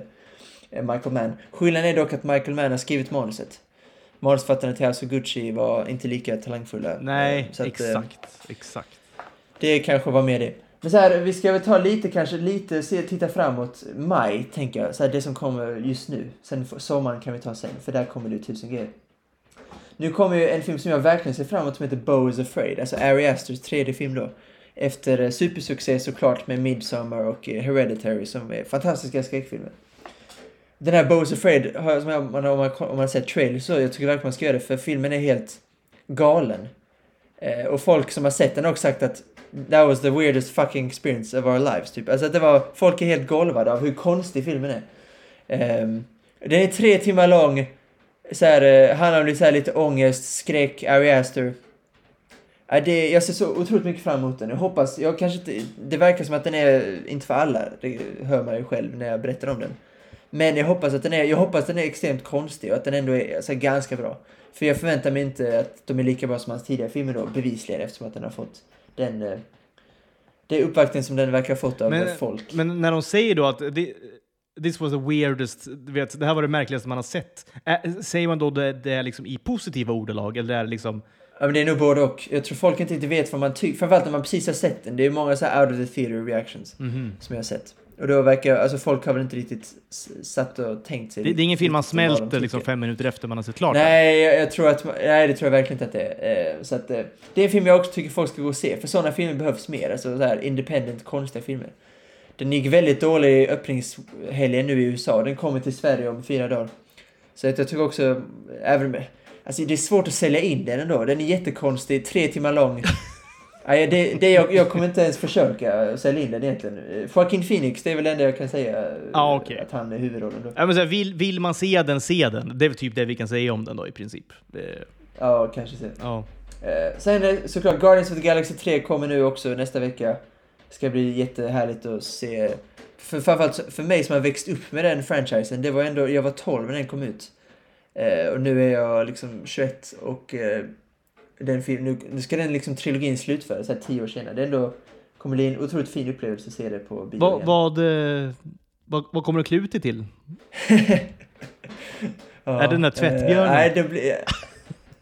Michael Mann. Skillnaden är dock att Michael Mann har skrivit manuset. Manusförfattarna till House of Gucci var inte lika talangfulla. Nej, Eh, så att, eh, exakt. exakt. Det kanske var med det. Men så här, vi ska väl ta lite, kanske lite, se, titta framåt. Maj, tänker jag. Så här, det som kommer just nu. Sen sommaren kan vi ta sen, för där kommer det tusen grejer. Nu kommer ju en film som jag verkligen ser fram emot som heter Bo is Afraid. Alltså Ari Asters tredje film då. Efter eh, supersuccé såklart med Midsommar och eh, Hereditary som är fantastiska skräckfilmer. Den här Bo is Afraid, har jag- som jag, man, om, man, om man har sett trailers så, jag tycker verkligen man ska göra det för filmen är helt galen. Eh, och folk som har sett den har också sagt att that was the weirdest fucking experience of our lives. Typ. Alltså att det var, folk är helt golvade av hur konstig filmen är. Eh, den är tre timmar lång. Så här, eh, handlar om lite, lite ångest, skräck, Ari Aster. Eh, det, jag ser så otroligt mycket fram emot den. Jag hoppas, jag kanske inte, det verkar som att den är inte för alla. Det hör man ju själv när jag berättar om den. Men jag hoppas att den är, jag hoppas att den är extremt konstig och att den ändå är alltså, ganska bra. För jag förväntar mig inte att de är lika bra som hans tidigare filmer då, bevisligen eftersom att den har fått den, eh, det uppvaktning som den verkar ha fått av Men- folk. Men när de säger då att det, this was the weirdest, vet, det här var det märkligaste man har sett. Ä, säger man då det, det är liksom i positiva ordalag eller är det liksom... Ja men det är nog både och. Jag tror folk inte riktigt vet vad man tycker, framförallt när man precis har sett den. Det är många så här out of the theater reactions mhm. som jag har sett. Och då verkar, alltså folk har väl inte riktigt satt och tänkt sig Det, det är ingen film man smälter liksom fem minuter efter man har sett klart. Nej, jag, jag tror att, nej det tror jag verkligen inte att det är. Eh, så att, eh, det är en film jag också tycker folk ska gå och se, för sådana filmer behövs mer. Alltså så här independent, konstiga filmer. Den gick väldigt dålig i öppningshelgen nu i USA, den kommer till Sverige om fyra dagar. Så att jag tycker också, även med, alltså det är svårt att sälja in den ändå, den är jättekonstig, tre timmar lång. Nej, det, det jag, jag kommer inte ens försöka sälja in den egentligen. Eh, Joaquin Phoenix, det är väl det enda jag kan säga. eh, Ja, okej. Att han är huvudrollen då. Ja, men så här, vill, vill man se den, se den. Det är typ det vi kan säga om den då i princip. Det, Ja, kanske så. ja. Eh, sen är såklart Guardians of the Galaxy 3 kommer nu också nästa vecka. Ska bli jättehärligt att se. För, framförallt för mig som har växt upp med den franchisen. Det var ändå, jag var 12 när den kom ut. Eh, och nu är jag liksom 21 och eh, den film, nu, nu ska den liksom trilogin slutföras, här 10 år senare. Det är ändå, kommer bli en otroligt fin upplevelse att se det på bio Vad, igen. vad, eh, vad, vad kommer du klä ut dig till? Ja, är det den där tvättbjörnen? Eh, nej, det blir...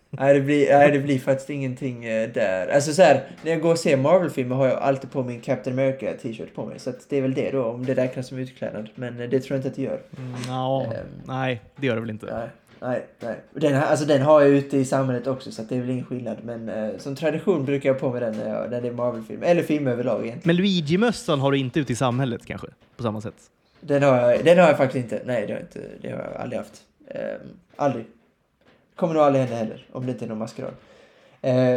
nej, det blir, nej, det blir faktiskt ingenting eh, där. Alltså så här, när jag går och ser Marvel-filmer har jag alltid på min Captain America t-shirt på mig. Så det är väl det då, om det räknas som utklädnad. Men det tror jag inte att det gör. Mm, ja, Ehm. nej, det gör det väl inte. Nej, nej, nej. Den, här- alltså, den har jag ute i samhället också, så att det är väl ingen skillnad. Men eh, som tradition brukar jag ha på mig den när, jag, när det är Marvel-film. Eller film överlag egentligen. Men Luigi-mössan har du inte ute i samhället kanske? På samma sätt? Den har jag, den har jag faktiskt inte. Nej, det har jag, inte, det har jag aldrig haft. Ehm, aldrig. Kommer nog aldrig hända heller, om det inte är någon maskerad. Eh,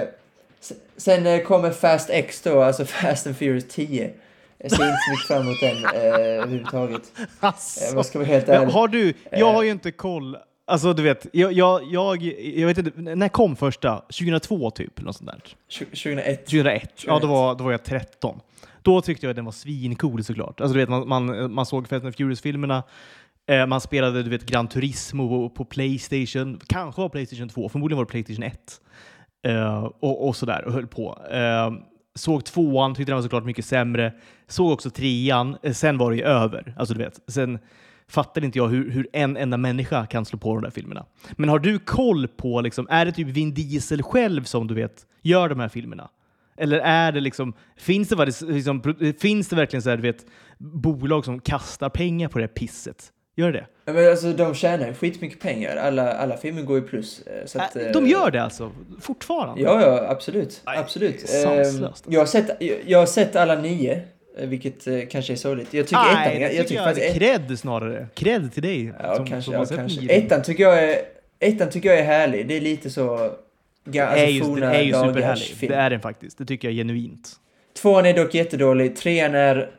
s- sen eh, kommer Fast X då, alltså Fast and Furious 10. Jag ser inte så mycket fram emot den eh, överhuvudtaget. Eh, vad ska vara helt Men har du, jag Eh. har ju inte koll. Alltså du vet, jag, jag, jag, jag vet inte, när kom första? 2002 typ? Något sånt där. Tju- 2001. 2001. Ja, då var, då var jag 13. Då tyckte jag att den var svincool såklart. Alltså du vet, man, man, man såg Fast and Furious-filmerna. Eh, man spelade du vet, Gran Turismo på, på Playstation. Kanske var Playstation 2, förmodligen var det Playstation 1. Eh, och, och sådär, och höll på. Eh, såg tvåan, tyckte den var såklart mycket sämre. Såg också trean, eh, sen var det ju över. Alltså du vet, sen fattade inte jag hur, hur en enda människa kan slå på de där filmerna. Men har du koll på, liksom, är det typ Vin Diesel själv som du vet gör de här filmerna? Eller är det liksom, finns det, liksom, finns det verkligen så här, du vet, bolag som kastar pengar på det här pisset? Gör det Ja, men alltså de tjänar skitmycket pengar. Alla, alla filmer går ju plus. eh, Så att, eh, de gör det alltså? Fortfarande? Ja, ja, absolut. Nej, absolut. sanslöst, Ehm, alltså. jag, har sett, jag, har sett alla nio, vilket eh, kanske är sorgligt. Jag tycker ettan, Nej, jag, det jag tycker jag faktiskt cred snarare. Cred till dig. Ja, som, kanske. som Ja, kanske. Ettan, tycker jag är, ettan tycker jag är härlig. Det är lite så... Ga, Det alltså är ju, forna det är ju superhärlig. film. Det är den faktiskt. Det tycker jag genuint. Tvåan är dock jättedålig. Trean är,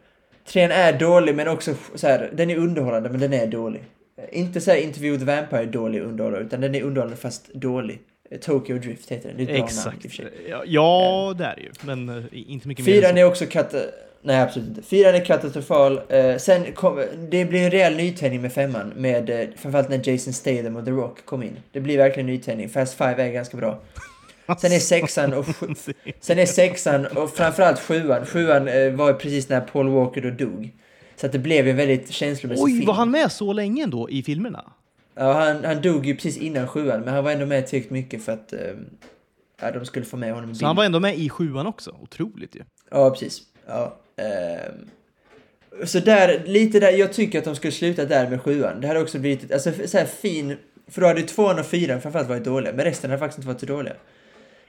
trean är dålig, men också så här, den är underhållande, men den är dålig. Eh, Inte så här Interview with the Vampire dålig underhållare, utan den är underhållande fast dålig. Eh, Tokyo Drift heter den. Det är ett bra namn i och Exakt. för sig. Ja, ja det är det ju. Men eh, inte mycket mer än så. är också kat... Nej, absolut inte. Fyran är katastrofal. Eh, sen kom, det blir en rejäl nytändning med femman, med eh, framförallt när Jason Statham och The Rock kom in. Det blir verkligen en nytändning. Fast Five är ganska bra. Sen är sexan och sju, sen är sexan och framförallt sjuan. Sjuan eh, var precis när Paul Walker då dog. Så att det blev en väldigt känslomässig Oj, film. var han med så länge ändå i filmerna? Ja, han, han dog ju precis innan sjuan, men han var ändå med tillräckligt mycket för att eh, ja, de skulle få med honom Så han var ändå med i sjuan också? Otroligt ju. Ja, precis. Ja, ehm. Så där, lite där, jag tycker att de skulle sluta där med sjuan. Det hade också blivit, alltså så här fin, för då hade ju tvåan och fyran framförallt varit dåliga, men resten hade faktiskt inte varit så dåliga.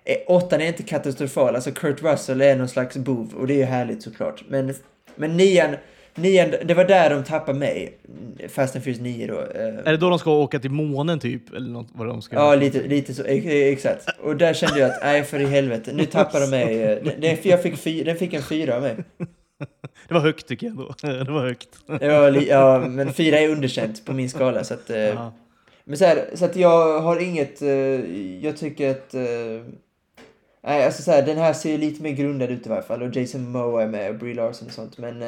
Eh, Åttan är inte katastrofal, alltså Kurt Russell är någon slags bov och det är ju härligt såklart. Men, men nian, nian, det var där de tappade mig. Fast and Furious 9 då. eh. Är det då de ska åka till månen typ? Eller något, vad de ska Ja, göra? lite, lite så. ex- Exakt. Och där kände jag att, nej för i helvete, nu tappar de mig. Den, jag fick den fick en fyra av mig. Det var högt tycker jag ändå. Det var högt. Ja, li, ja, men fyra är underkänt på min skala. Så att, eh, men så, här, så att jag har inget... Eh, jag tycker att... Nej, alltså så här, den här ser lite mer grundad ut i varje fall. Och Jason Momoa är med och Brie Larson och sånt. Men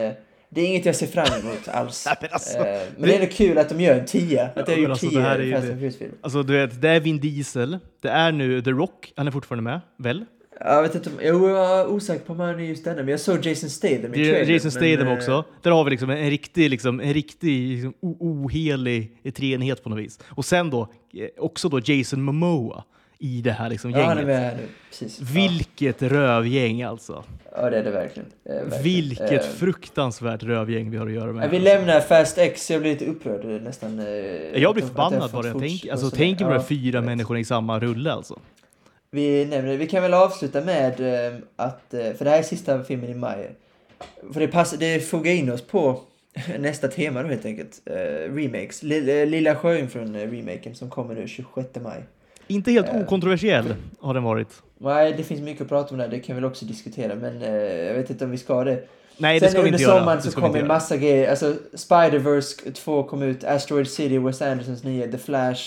det är inget jag ser fram emot alls. Nej, men alltså, eh, men det är ändå kul att de gör en tia. Att de Ja, har men gjort alltså, tio det här är ju det-. Alltså du vet, det är Vin Diesel. Det är nu The Rock. Han är fortfarande med, väl? Jag vet inte jag är osäker på om han är just denna. Men jag såg Jason Statham i Det trailern. är Jason Statham eh, också. Där har vi liksom en riktig, liksom, en riktig liksom, ohelig treenighet på något vis. Och sen då eh, också då Jason Momoa i det här liksom, Ja, han är gänget. med här nu. Precis. Vilket rövgäng alltså. Ja, ja det är det verkligen. Eh, verkligen. Vilket Eh, fruktansvärt rövgäng vi har att göra med. Ja, vi alltså. lämnar Fast X, jag blir lite upprörd nästan. eh, Jag blir förbannad det bara jag tänker. Alltså, tänk på de Ja, här fyra vet. människorna i samma rulle alltså. Vi nämner det. Vi kan väl avsluta med eh, att, eh, för det här är sista filmen i maj. För det, passar, det fogar in oss på nästa tema då helt enkelt. Eh, remakes. Lilla, Lilla Sjöjungfrun-remaken som kommer nu 26 maj. Inte helt Eh. okontroversiell har den varit. Nej, det finns mycket att prata om där, det kan vi väl också diskutera, men eh, jag vet inte om vi ska det. Nej, det Sen ska vi under inte göra. sommaren Det så ska vi kommer inte en massa grejer. Alltså Spider-Verse 2 kom ut, Asteroid City, Wes Andersons nya, The Flash.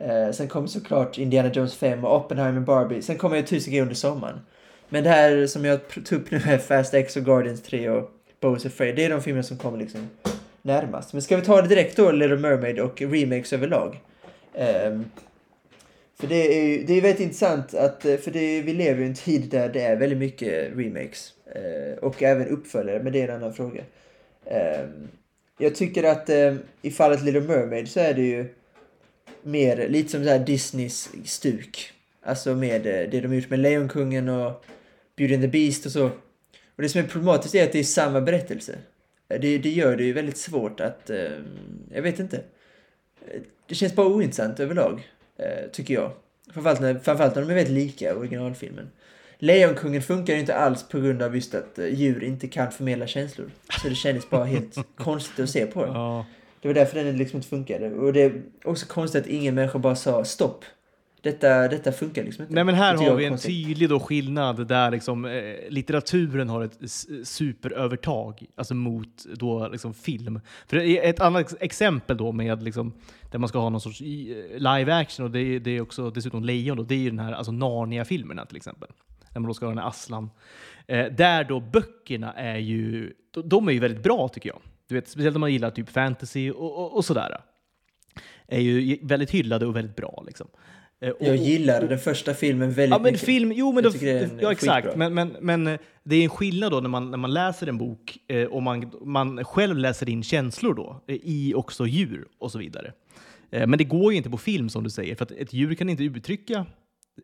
Eh, sen kommer såklart Indiana Jones 5 och Oppenheimer Barbie. Sen kommer ju tusen grejer under sommaren. Men det här som jag tog upp nu är Fast X och Guardians 3 och Bo's Afraid. Det är de filmer som kommer liksom närmast. Men ska vi ta det direkt då, Little Mermaid och remakes överlag? Ehm, för det är ju det är väldigt intressant att, eh, för det, vi lever i en tid där det är väldigt mycket remakes. Eh, och även uppföljare, men det är en annan fråga. Eh, jag tycker att eh, i fallet Little Mermaid så är det ju mer lite som så här Disneys stuk. Alltså med eh, det de gjort med Lejonkungen och Beauty and the Beast och så. Och det som är problematiskt är att det är samma berättelse. Eh, det, det gör det ju väldigt svårt att, eh, jag vet inte. Det känns bara ointressant överlag, tycker jag. Framförallt när, framförallt när de är väldigt lika originalfilmen. Lejonkungen funkar ju inte alls på grund av just att eh, djur inte kan förmedla känslor. Så det kändes bara helt konstigt att se på dem. Ja. Det var därför den liksom inte funkade. Och det är också konstigt att ingen människa bara sa stopp. Detta, detta funkar liksom inte. Nej men här har vi en konstigt. tydlig då skillnad där liksom, eh, litteraturen har ett superövertag alltså mot då, liksom, film. För ett annat ex- exempel då med liksom, där man ska ha någon sorts eh, live action och det är, det är också dessutom lejon. Då, det är ju den här alltså Narnia-filmerna till exempel. Där man då ska ha den här Aslan. Eh, där då böckerna är ju, de, de är ju väldigt bra tycker jag. Du vet, speciellt om man gillar typ fantasy och, och, och sådär. Är ju väldigt hyllade och väldigt bra liksom. Eh, och- Jag gillade den första filmen väldigt Ja men mycket. film, jo men Jag då, det ja exakt. Men, men, men eh, det är en skillnad då när man, när man läser en bok eh, och man, man själv läser in känslor då eh, i också djur och så vidare. Eh, men det går ju inte på film som du säger för att ett djur kan inte uttrycka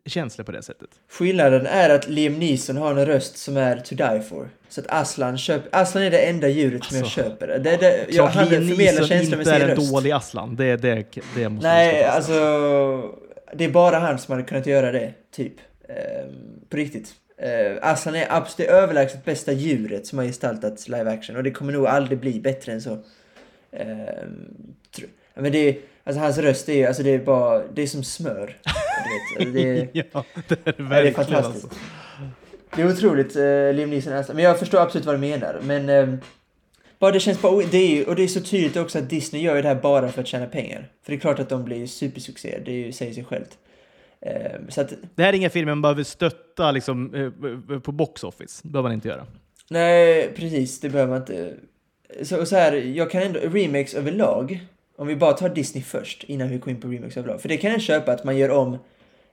känslor på det sättet. Skillnaden är att Liam Neeson har en röst som är to die for. Så att Aslan köper... Aslan är det enda djuret som jag Alltså, köper. Det, det, jag, Klart Liam Neeson inte är en röst. dålig Aslan. Det, det, det måste Nej, alltså... Det är bara han som hade kunnat göra det, typ. Ehm, på riktigt. Uh, Aslan är absolut det överlägset bästa djuret som har gestaltats live action och det kommer nog aldrig bli bättre än så. Ja, men det är, alltså hans röst är, alltså det är bara, det är som smör. Alltså det, är- ja, det är Ja, det är fantastiskt. alltså. Det är otroligt, uh, Liam Neeson. Alltså. Men jag förstår absolut vad du menar. Men ehm, bara det känns bara, det är, ju- och det är så tydligt också att Disney gör ju det här bara för att tjäna pengar. För det är klart att de blir supersuccé, det ju- säger sig självt. Ehm, så att, Det här är inga filmer man behöver stötta liksom, eh, på box office. Det behöver man inte göra. nej precis, det behöver man inte. Så, och så här, jag kan ändå, remakes överlag, om vi bara tar Disney först innan vi går in på remakes överlag. För det kan jag köpa att man gör om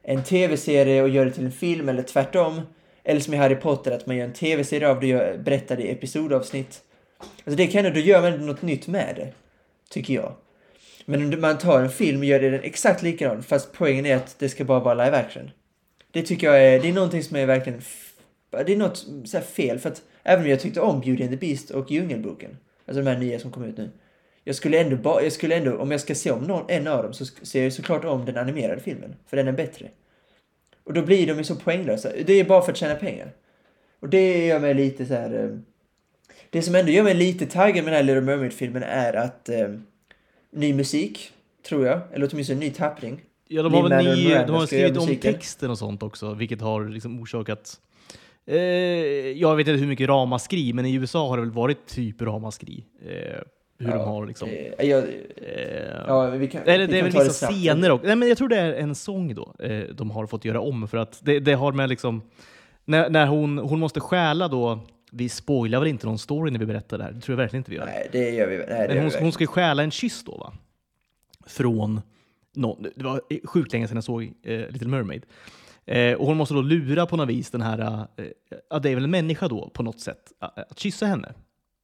en tv-serie och gör det till en film eller tvärtom. Eller som i Harry Potter, att man gör en tv-serie av det och berättar det i episodavsnitt. Alltså det kan du då gör man något nytt med det. Tycker jag. Men om man tar en film och gör den exakt likadan, fast poängen är att det ska bara vara live action. Det tycker jag är, det är någonting som är verkligen, det är något så här fel. För att även om jag tyckte om Beauty and the Beast och Djungelboken, alltså de här nya som kom ut nu. Jag skulle ändå bara, jag skulle ändå, om jag ska se om någon, en av dem så ser jag såklart om den animerade filmen. För den är bättre. Och då blir de ju så poänglösa. Det är bara för att tjäna pengar. Och det gör mig lite så här. Eh, det som ändå gör mig lite taggad med den här Little Mermaid-filmen är att eh, ny musik, tror jag, eller åtminstone ny tappning. Ja, de har väl ny, de har skrivit om texten och sånt också, vilket har liksom orsakat... Eh, jag vet inte hur mycket ramaskri, men i USA har det väl varit typ ramaskri. Eh, hur de har liksom... Eh, jag, ja, kan, eller det är väl vissa scener också. Nej, men jag tror det är en sång då eh, de har fått göra om för att det, det har med liksom... När, när hon, hon måste stjäla då... Vi spoilar väl inte någon story när vi berättar det här? Det tror jag verkligen inte vi gör. Nej, det gör vi Nej, det Men hon, hon ska ju stjäla en kyss då va? Från någon. Det var sjukt länge sedan jag såg eh, Little Mermaid. Eh, och hon måste då lura på något vis den här, eh, ja det är väl en människa då på något sätt, eh, att kyssa henne.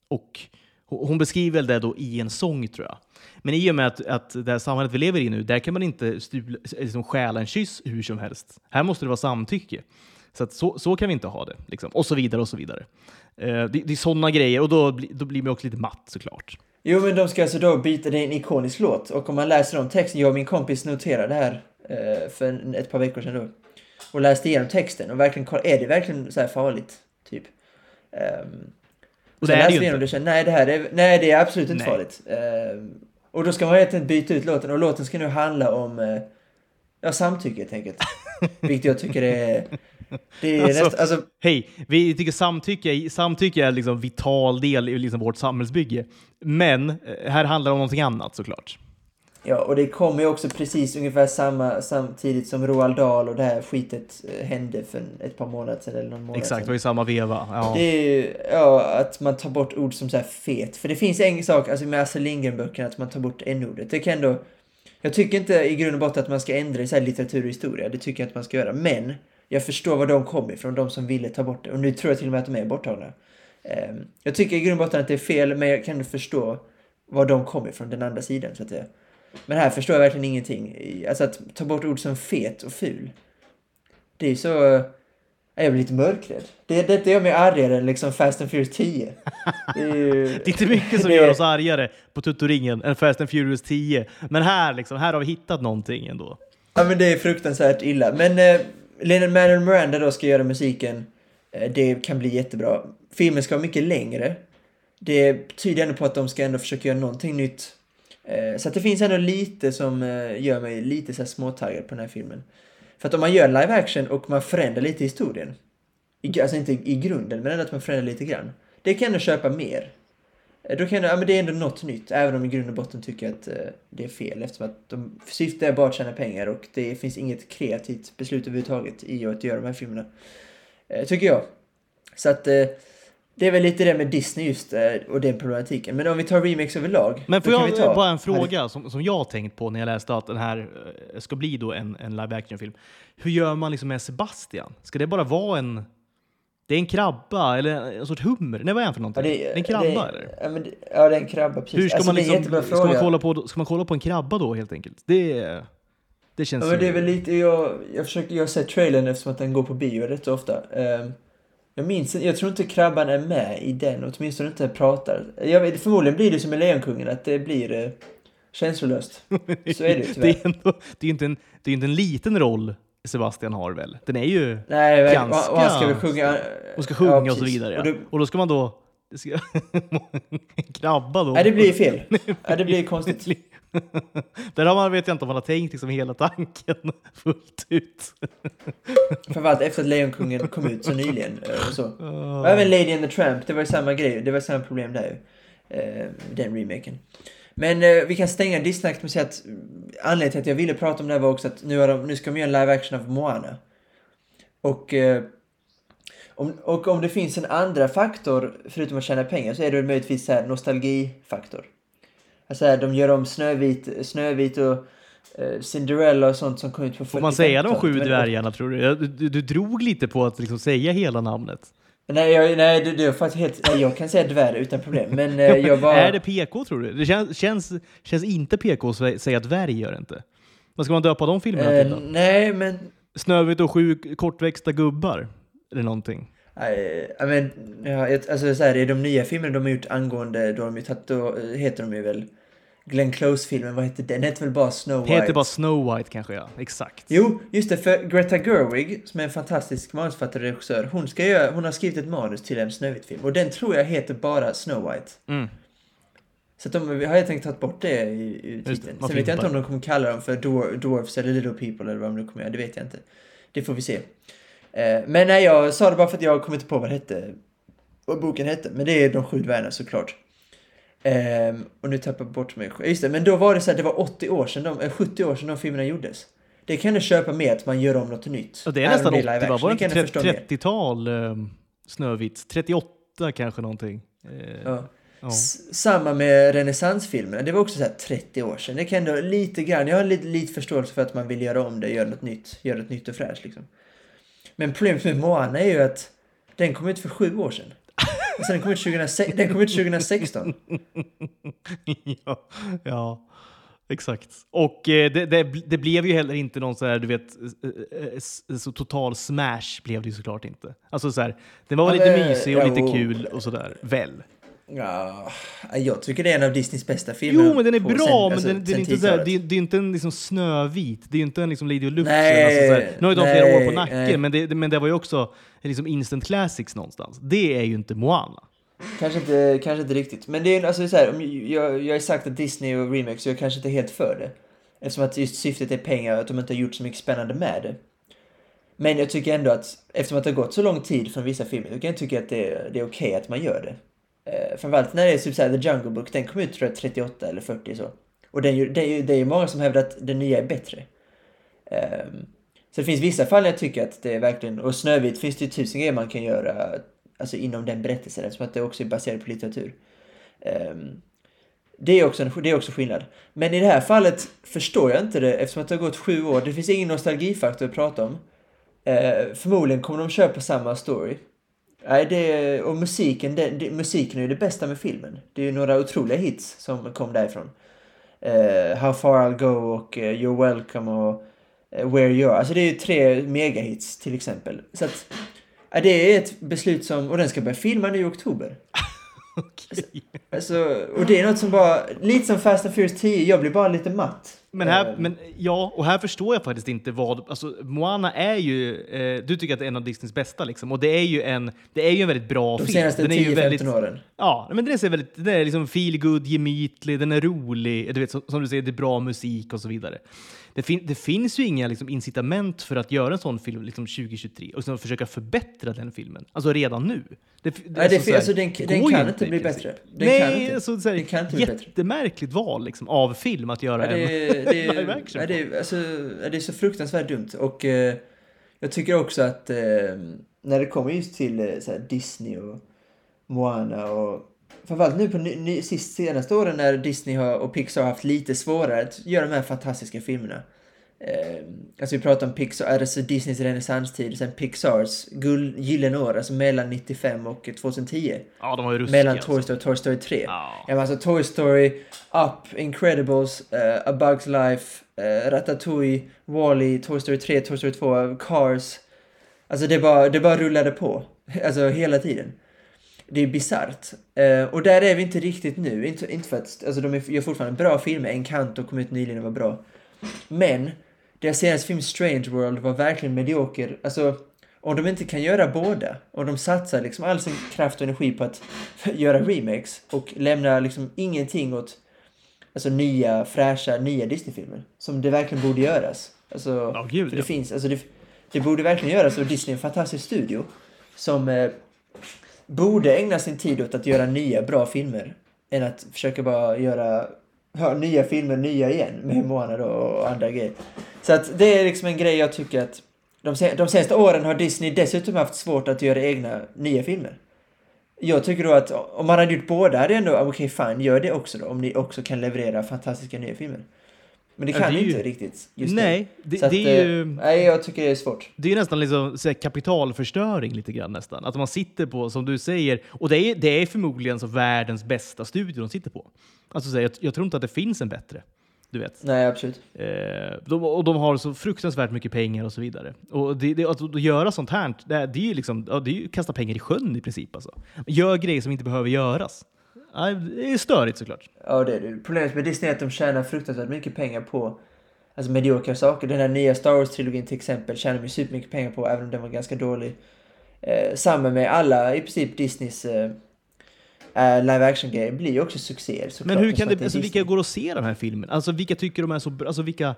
Och hon beskriver det då i en sång tror jag. Men i och med att, att det här samhället vi lever i nu, där kan man inte stula, liksom stjäla en kyss hur som helst. Här måste det vara samtycke. Så, att så, så kan vi inte ha det. Liksom. Och så vidare och så vidare. Eh, det, det är sådana grejer och då, då blir man också lite matt såklart. Jo, men de ska alltså då byta, det är en ikonisk låt. Och om man läser om texten, jag och min kompis noterade det här eh, för ett par veckor sedan då. Och läste igenom texten och verkligen koll- är det verkligen så här farligt? Typ. Um, Och det är det ju inte. och kände, nej det här är, nej det är absolut inte Nej. farligt. Ehm, och då ska man egentligen byta ut låten och låten ska nu handla om eh, ja, samtycke helt enkelt. Vilket jag tycker är... Det är Alltså- alltså, Hej, vi tycker samtycke, samtycke är liksom vital del i liksom vårt samhällsbygge. Men eh, här handlar det om någonting annat såklart. Ja, och det kommer ju också precis ungefär samma, samtidigt som Roald Dahl och det här skitet eh, hände för ett par månader sedan eller någon månad Exakt, det sedan. var i samma veva. Ja. Det är ju, ja, att man tar bort ord som så här fet. För det finns en sak, alltså med Astrid Lindgren-böckerna, att man tar bort n-ordet. Det kan ändå... Jag tycker inte i grund och botten att man ska ändra i så här litteratur och historia. Det tycker jag inte man ska göra. Men jag förstår var de kommer ifrån, de som ville ta bort det. Och nu tror jag till och med att de är borttagna. Ehm, jag tycker i grund och botten att det är fel, men jag kan förstå var de kommer ifrån, den andra sidan så att säga. Men här förstår jag verkligen ingenting. Alltså att ta bort ord som fet och ful. Det är ju så... Jag blir lite mörkrädd. Det, detta gör mig argare än liksom Fast and Furious 10. Det är, ju, Det är inte mycket som det- gör oss argare på tuttoringen än Fast and Furious 10. Men här, liksom, här har vi hittat någonting ändå. Ja men det är fruktansvärt illa. Men eh, Lennon Manuel Miranda då ska göra musiken. Eh, det kan bli jättebra. Filmen ska vara mycket längre. Det tyder ändå på att de ska ändå försöka göra någonting nytt. Eh, så att det finns ändå lite som eh, gör mig lite så här småtaggad på den här filmen. För att om man gör live action och man förändrar lite historien. Alltså inte i grunden, men ändå att man förändrar lite grann. Det kan jag ändå köpa mer. Eh, Då kan jag, ja, men det är ändå något nytt, även om i grund och botten tycker jag att eh, det är fel eftersom att de syftet är bara att tjäna pengar och det finns inget kreativt beslut överhuvudtaget i att göra de här filmerna. Eh, tycker jag. Så att eh, det är väl lite det med Disney just eh, och den problematiken. Men om vi tar remakes överlag. Men får jag ta- bara en fråga som, som jag har tänkt på när jag läste att den här eh, ska bli då en, en live action-film. Hur gör man liksom med Sebastian? Ska det bara vara en... Det är en krabba eller en sorts hummer? Nej, vad är han för någonting? Ja, det, är en krabba det, eller? Ja, det- ja, det är en krabba. Precis. Hur ska alltså, man det liksom... Ska fråga. man, kolla på, ska man kolla på en krabba då helt enkelt? Det, det känns Ja, men det är väl lite, jag, jag försöker, jag sett trailern eftersom att den går på bio rätt ofta. Ehm, jag minns jag tror inte krabban är med i den, åtminstone inte pratar. Jag vet, förmodligen blir det som med Lejonkungen, att det blir eh, känslolöst. Så är det det tyvärr. det är ju inte en, det är inte en liten roll Sebastian har väl? Den är ju... Nej, ganska- och, han ska väl sjunga... Och ska sjunga och så vidare. Ja. Och då, Och då ska man då... Ska, krabba då? nej, det blir fel. Ja, det blir konstigt. Där har man, vet jag inte om man har tänkt liksom hela tanken fullt ut. Framförallt efter att Lejonkungen kom ut så nyligen. eh, Och så. Och även Lady and the Tramp, det var ju samma grej. Det var samma problem där ju. Eh, den remaken. Men eh, vi kan stänga Disney med att säga att mm, anledningen till att jag ville prata om det här var också att nu, har de, nu ska de göra en live action av Moana. Och, eh, om, och om det finns en andra faktor, förutom att tjäna pengar, så är det möjligtvis så här nostalgifaktor. Alltså här, de gör om Snövit, Snövit och eh, Cinderella och sånt som kom ut på Får man säga de 45-talet, sju dvärgarna tror du? Du, du? du drog lite på att liksom säga hela namnet. Nej, jag, nej det, det är faktiskt helt... Nej, jag kan säga dvärg utan problem, men eh, jag bara... Är det PK tror du? Det känns, känns, känns inte PK att sä- säga dvärg gör det inte. Vad ska man döpa de filmerna till eh, då? nej, men... Snövit och sju kortväxta gubbar? Eller någonting. Nej, ja, men... Ja, alltså så här, i de nya filmerna de har gjort angående... Då har de ju tagit... Då eh, heter de ju väl... Glenn Close-filmen, vad heter den? Den heter väl bara Snow White? Heter bara Snow White kanske ja, exakt. Jo, just det, för Greta Gerwig, som är en fantastisk manusförfattare och regissör, hon, ska göra, hon har skrivit ett manus till en Snövit-film. Och den tror jag heter bara Snow White. Mm. Så att de har helt enkelt tagit bort det i, i titeln. Sen vet jag inte om de kommer kalla dem för dwar- dwarfs eller little people eller vad de nu kommer göra. Det vet jag inte. Det får vi se. Eh, men nej, jag sa det bara för att jag kom inte på vad det hette. Vad boken hette. Men det är De sju dvärgarna såklart. Ehm, och nu tappar jag bort mig. Just det, men då var det så här, det var 80 år sedan, de, eh, 70 år sedan de filmerna gjordes. Det kan du köpa med att man gör om något nytt. Ja, det är nästan om 80 live va? action. Var det jag inte förstå mer. 30-tal um, Snövit? 38 kanske någonting. Eh, Ja. ja. Samma med renässansfilmerna. Det var också så här 30 år sedan. Det kan ändå lite grann, jag har lite, lite förståelse för att man vill göra om det, göra något nytt, göra något nytt och fräscht liksom. Men problemet med Moana är ju att den kom ut för sju år sedan. Sen den kom ut, 2006, den kom ut 2016. ja, ja, exakt. Och eh, det, det, det blev ju heller inte någon så här, du vet, eh, eh, så total smash blev det ju såklart inte. Alltså så här, den var Ja, lite mysig och ja, lite kul och sådär, väl? Ja, jag tycker det är en av Disneys bästa filmer. Jo, men den är bra, sen- men alltså, den, den är inte så här, 10-talet. det, är- det är inte en liksom snövit, det är inte en liksom Lady och. Nej, alltså nu har ju de flera år på nacken, nej. men det, men det var ju också liksom instant classics någonstans. Det är ju inte Moana. Kanske inte, kanske inte riktigt. Men det är alltså så här, jag, jag har sagt att Disney och remakes, så jag är kanske inte helt för det. Eftersom att just syftet är pengar och att de inte har gjort så mycket spännande med det. Men jag tycker ändå att, eftersom att det har gått så lång tid från vissa filmer, då kan jag tycka att det, är- det är okej att man gör det. Eh, framförallt när det är typ såhär, The Jungle Book, den kom ut tror jag 38 eller 40 så. Och den, det är ju det är ju många som hävdar att den nya är bättre. Eh, så det finns vissa fall jag tycker att det är verkligen, och Snövit finns det ju tusen grejer man kan göra alltså inom den berättelsen eftersom att det också är baserat på litteratur. Eh, det, är också en, det är också skillnad. Men i det här fallet förstår jag inte det eftersom att det har gått sju år. Det finns ingen nostalgifaktor att prata om. Eh, förmodligen kommer de köpa samma story. Nej, det, och musiken, det, det, musiken är ju det bästa med filmen. Det är ju några otroliga hits som kom därifrån. Uh, How far I'll go och uh, You're welcome och uh, Where You Are. Alltså det är ju tre megahits till exempel. Så att, det är ett beslut som, och den ska börja filma nu i oktober. Okej. Alltså, och det är något som bara, lite som Fast and Furious 10, jag blir bara lite matt. Men här, Eh, men ja, och här förstår jag faktiskt inte vad... Alltså, Moana är ju... Eh, du tycker att det är en av Disneys bästa, liksom. Och det är ju en, det är ju en väldigt bra de film. senaste är ju 10-15 väldigt, åren. Ja, men den är, väldigt, den är liksom feel good, gemytlig, den är rolig. Du vet, som, som du säger, det är bra musik och så vidare. Det, fin, det finns ju inga liksom, incitament för att göra en sån film liksom, 2023 och liksom, försöka förbättra den filmen. Alltså redan nu. Det, det, Nej, det, så här, alltså, den, det den kan inte bli bättre. Den Nej, kan inte. alltså, så här, Den kan inte bli bättre. jättemärkligt val liksom, av film att göra Ja, det, en det, live action. ja, det, alltså, det är så fruktansvärt dumt. Och eh, jag tycker också att eh, när det kommer just till eh, Disney och Moana och framförallt nu på ny, ny, sist, senaste åren när Disney har, och Pixar har haft lite svårare att göra de här fantastiska filmerna. Eh, alltså vi pratar om Pixar, alltså Disneys renässanstid, sen Pixars guld, gyllene år, alltså mellan 95 och 2010. Ja, de var ju ruskiga. mellan alltså. Toy Story och Toy Story 3. Ja. Ja, alltså Toy Story, Up, Incredibles, eh, A Bug's Life, uh, Ratatouille, Wall-E, Toy Story 3, Toy Story 2, Cars. Alltså det bara, det bara rullade på. Alltså hela tiden. Det är bisarrt. Eh, och där är vi inte riktigt nu. Inte, inte för att, alltså de är- gör fortfarande bra filmer. Encanto kom ut nyligen och var bra. Men, deras senaste film Strange World var verkligen medioker. Alltså, om de inte kan göra båda, och de satsar liksom all sin kraft och energi på att göra remakes och lämna liksom ingenting åt alltså nya, fräscha, nya Disney-filmer. Som det verkligen borde göras. Alltså, Ja, gud, för det ja. finns, alltså det, det borde verkligen göras och Disney är en fantastisk studio som eh, borde ägna sin tid åt att göra nya bra filmer än att försöka bara göra ja, nya filmer nya igen med Moana då och andra grejer. Så att det är liksom en grej jag tycker att de, sen, de senaste åren har Disney dessutom haft svårt att göra egna nya filmer. Jag tycker då att om man hade gjort båda hade jag ändå, okej fine, gör det också då. Om ni också kan leverera fantastiska nya filmer. Men det kan det ju- inte riktigt just. Nej, det, Så att, det är eh, ju... Nej, jag tycker det är svårt. Det är nästan liksom så kapitalförstöring lite grann nästan. Att man sitter på, som du säger, och det är, det är förmodligen så världens bästa studio de sitter på. Alltså så här, jag, jag tror inte att det finns en bättre. Du vet. Nej, absolut. Eh, de, och de har så fruktansvärt mycket pengar och så vidare. Och det, det, att, att göra sånt här, det, det är ju liksom, det är ju kasta pengar i sjön i princip. Alltså. Gör grejer som inte behöver göras. Ja, det är störigt såklart. Ja, det är det. Problemet med Disney är att de tjänar fruktansvärt mycket pengar på alltså mediokra saker. Den här nya Star Wars-trilogin till exempel tjänar de supermycket pengar på, även om den var ganska dålig. Eh, samma med alla, i princip, Disneys eh, eh, live action-grejer blir ju också succéer såklart. Men hur kan det, alltså, vilka går att se den här filmen? Alltså vilka tycker de är så bra? Alltså vilka,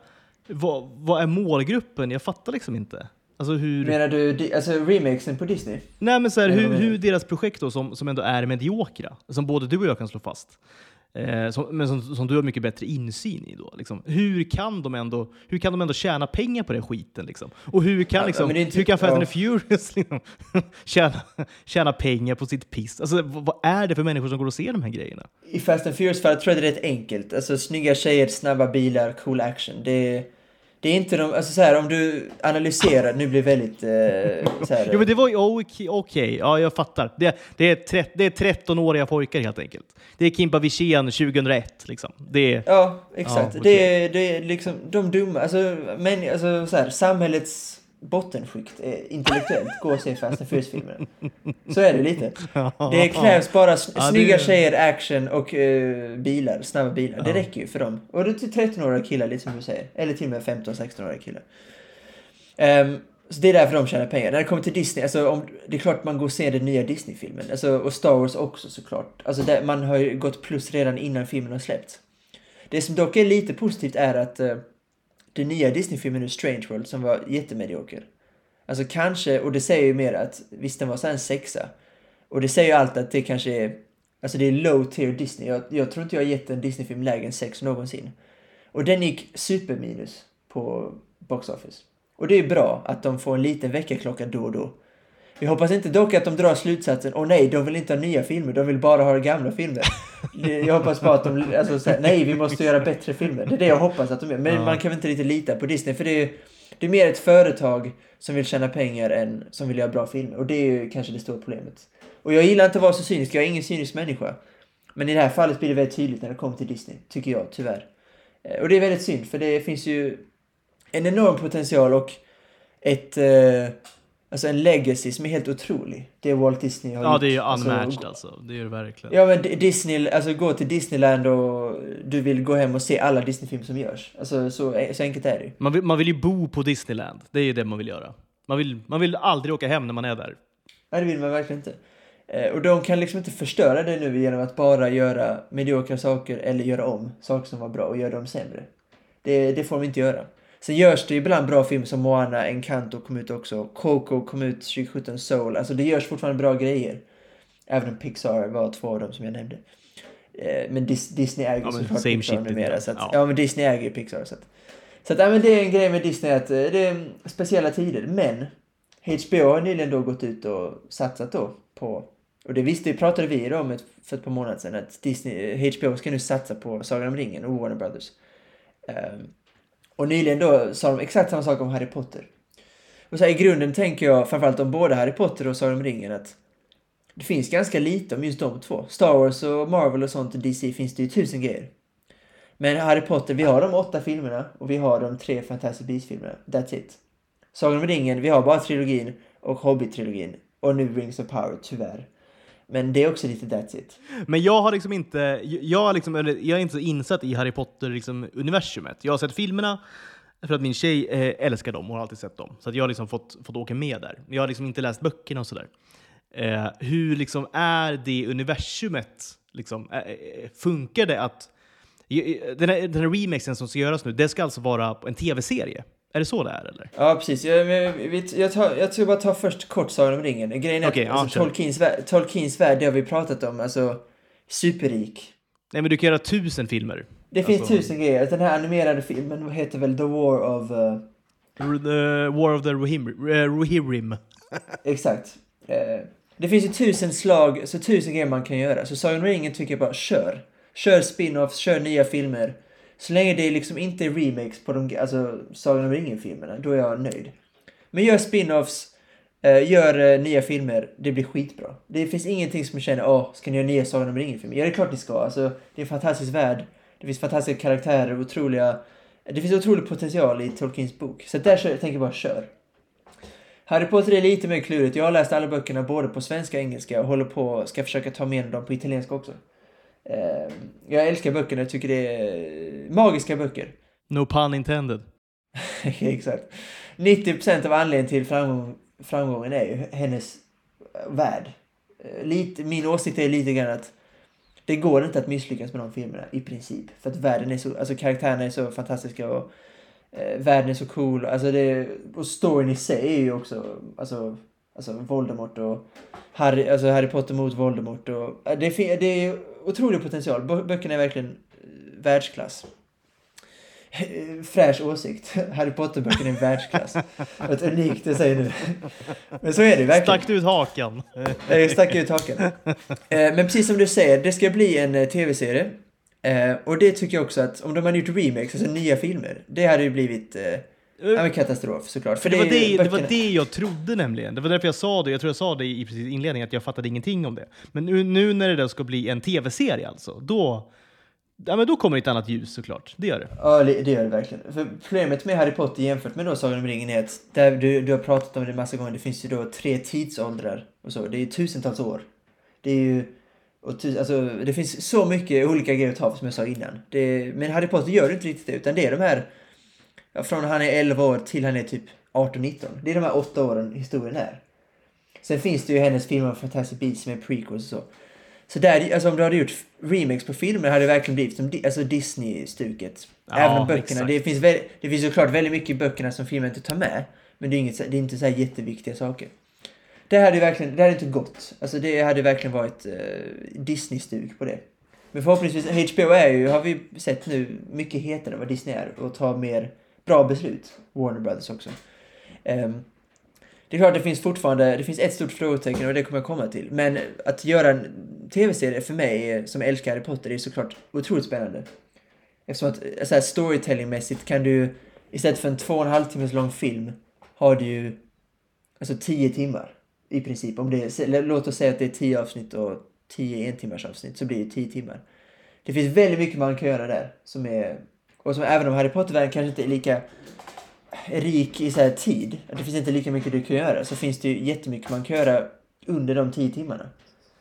vad, vad är målgruppen? Jag fattar liksom inte. Alltså hur... Menar du alltså remakesen på Disney? Nej, men så här, hur, hur deras projekt då, som, som ändå är mediokra, som både du och jag kan slå fast, eh, som, men som, som du har mycket bättre insyn i då. Liksom. Hur, kan de ändå, hur kan de ändå tjäna pengar på den skiten? Liksom? Och hur kan, liksom, inte- hur kan Fast ja. and Furious liksom, tjäna, tjäna pengar på sitt piss? Alltså, vad, vad är det för människor som går och ser de här grejerna? I Fast and Furious-fallet tror jag det är rätt enkelt. Alltså snygga tjejer, snabba bilar, cool action. Det det är inte de, alltså så här om du analyserar, nu blir det väldigt eh, så här, Jo, men det var ju okej, okej. ja jag fattar. Det, det, är, trett- det är 13-åriga pojkar helt enkelt. Det är Kimpa Wirsén 2001 liksom. Det är, Ja, exakt. Ja, det, okej. är, det är liksom de dumma, alltså, men, alltså så här, samhällets bottenskikt är intellektuellt går och ser Fast and Furious-filmerna. Så är det lite. Det krävs bara s- Ja, det- snygga tjejer, action och eh, bilar, snabba bilar. Det räcker ju för dem. Och det är till 13-åriga killar, lite som du säger. Eller till och med 15-16-åriga killar. Ehm, så det är därför de tjänar pengar. När det kommer till Disney, alltså, om, det är klart man går och ser den nya Disney-filmen. Alltså, och Star Wars också såklart. Alltså, där, man har ju gått plus redan innan filmen har släppts. Det som dock är lite positivt är att uh, den nya Disney-filmen nu, Strange World, som var jättemedioker. Alltså kanske, och det säger ju mer att, visst den var så en sexa. Och det säger ju allt att det kanske är, alltså det är low tier Disney. Jag, jag tror inte jag har gett en Disney-film lägre än sex någonsin. Och den gick superminus på box office. Och det är bra att de får en liten väckarklocka då och då. Vi hoppas inte dock att de drar slutsatsen, åh nej, de vill inte ha nya filmer, de vill bara ha gamla filmer. Jag hoppas bara att de, alltså så här, nej, vi måste göra bättre filmer. Det är det jag hoppas att de gör. Men Ja. man kan väl inte riktigt lita på Disney, för det är, det är mer ett företag som vill tjäna pengar än som vill göra bra filmer. Och det är ju kanske det stora problemet. Och jag gillar inte att vara så cynisk, jag är ingen cynisk människa. Men i det här fallet blir det väldigt tydligt när det kommer till Disney, tycker jag, tyvärr. Eh, Och det är väldigt synd, för det finns ju en enorm potential och ett, eh, alltså en legacy som är helt otrolig. Det Walt Disney har Ja, gjort. det är ju Alltså, unmatched alltså. Det är det verkligen. Ja men Disney, alltså gå till Disneyland och du vill gå hem och se alla Disney-filmer som görs. Alltså så, så enkelt är det. Man vill, man vill ju bo på Disneyland. Det är ju det man vill göra. Man vill, man vill aldrig åka hem när man är där. Nej, det vill man verkligen inte. Eh, och de kan liksom inte förstöra det nu genom att bara göra mediokra saker eller göra om saker som var bra och göra dem sämre. Det, det får de inte göra. Sen görs det ibland bra filmer som Moana, Encanto kom ut också, Coco kom ut 2017, Soul. Alltså det görs fortfarande bra grejer. Även om Pixar var två av dem som jag nämnde. Eh, men Dis- Disney äger Ja, såklart Pixar shit numera. Så att, Ja. ja. men Disney äger ju Pixar. Så att, så att ja, men det är en grej med Disney att eh, det är speciella tider. Men HBO har nyligen då gått ut och satsat då på, och det visste pratade vi om ett, för ett par månader sedan, att Disney, HBO ska nu satsa på Sagan om ringen och Warner Brothers. Ehm, och nyligen då sa de exakt samma sak om Harry Potter. Och så här, i grunden tänker jag framförallt om både Harry Potter och Sagan om ringen att det finns ganska lite om just de två. Star Wars och Marvel och sånt och DC finns det ju tusen grejer. Men Harry Potter, vi har de åtta filmerna och vi har de tre Fantastic Beasts-filmerna. That's it. Sagan om ringen, vi har bara trilogin och Hobbit-trilogin. Och nu Rings of Power, tyvärr. Men det är också lite that's it. Men jag har liksom inte, jag, har liksom, eller, jag är inte så insatt i Harry Potter-universumet. Liksom, jag har sett filmerna för att min tjej eh, älskar dem, och har alltid sett dem. Så att jag har liksom fått, fått åka med där. Jag har liksom inte läst böckerna och sådär. Eh, hur liksom är det universumet? Liksom, eh, eh funkar det att... Eh, den här, den här remixen som ska göras nu, det ska alltså vara en tv-serie? Är det så det är eller? Ja, precis. Jag, jag, jag, tar, jag ska bara ta först kort Sagan om ringen. Grejen är Okej, att alltså. Tolkiens, värld, Tolkiens värld, det har vi pratat om. Alltså, superrik. Nej men du kan göra tusen filmer. Det finns Alltså- tusen grejer. Den här animerade filmen heter väl The War of... Uh, The War of the Rohirrim. eh, Rohirrim. exakt. Eh, det finns ju tusen slag, så tusen grejer man kan göra. Så Sagan om ringen tycker jag bara, kör. Kör spin-offs, kör nya filmer. Så länge det liksom inte är remakes på de alltså, Sagan om ringen-filmerna, då är jag nöjd. Men gör spin-offs, eh, gör eh, nya filmer, det blir skitbra. Det finns ingenting som jag känner, åh, ska ni göra nya Sagan om ringen-filmer? Ja, det är klart ni ska. Alltså, det är en fantastisk värld. Det finns fantastiska karaktärer, otroliga... Det finns otrolig potential i Tolkiens bok. Så där kör, jag tänker bara, kör. Harry Potter är lite mer klurigt. Jag har läst alla böckerna både på svenska och engelska och håller på, ska försöka ta med dem på italienska också. Eh, jag älskar böckerna, jag tycker det är magiska böcker. No pun intended. Exakt. 90% av anledningen till framgång, framgången är ju hennes värld. Eh, Lite, min åsikt är lite grann att det går inte att misslyckas med de filmerna i princip. För att världen är så, alltså karaktärerna är så fantastiska och eh, världen är så cool. Alltså det, och storyn i sig är ju också, alltså, alltså Voldemort och Harry, alltså Harry Potter mot Voldemort och eh, det, det är ju otrolig potential. Bö- Böckerna är verkligen eh, världsklass. Fräsch åsikt. Harry Potter-böckerna är världsklass. Ett unikt, det säger du. Men så är det verkligen. Stack ut hakan? Jag stack ut haken. Eh, Men precis som du säger, det ska bli en eh, tv-serie. Och det tycker jag också att om de hade gjort remakes, alltså nya filmer, det hade ju blivit ja, men katastrof såklart. För det, var är ju det, det var det jag trodde nämligen. Det var därför jag sa det. Jag tror jag sa det i precis inledningen att jag fattade ingenting om det. Men nu, nu när det där ska bli en tv-serie alltså, då, ja, men då kommer ett annat ljus såklart. Det gör det. Ja, det det gör det verkligen. För problemet med Harry Potter jämfört med då Sagan om ringen är att där du, du har pratat om det massa gånger, det finns ju då tre tidsåldrar och så. Det är ju tusentals år. Det är ju... Och tu, alltså, det finns så mycket olika grejer att ta som jag sa innan. Det, men Harry Potter gör inte riktigt det, utan det är de här... Från han är 11 år till han är typ 18-19. Det är de här åtta åren historien är. Sen finns det ju hennes filmer om Fantastic Beasts som är prequels och så. Så där, alltså om du hade gjort remakes på filmer hade det verkligen blivit som alltså Disney-stuket. Ja, Även om böckerna, exakt. det finns, väl, det finns såklart väldigt mycket i böckerna som filmen inte tar med. Men det är, inget, det är inte så här jätteviktiga saker. Det hade verkligen, det hade inte gått. Alltså det hade verkligen varit eh, Disney-stuk på det. Men förhoppningsvis, HBO är ju, har vi sett nu, mycket hetare än vad Disney är och tar mer bra beslut. Warner Brothers också. Um, det är klart det finns fortfarande, det finns ett stort frågetecken och det kommer jag komma till. Men att göra en tv-serie för mig eh, som älskar Harry Potter är såklart otroligt spännande. Eftersom att eh, så här, storytellingmässigt kan du istället för en två och en halv timmes lång film har du ju alltså tio timmar i princip. Om det är, låt oss säga att det är tio avsnitt och tio en timmars avsnitt så blir det tio timmar. Det finns väldigt mycket man kan göra där som är och som även om Harry Potter-världen kanske inte är lika rik i så här tid, att det finns inte lika mycket du kan göra, så finns det ju jättemycket man kan göra under de tio timmarna.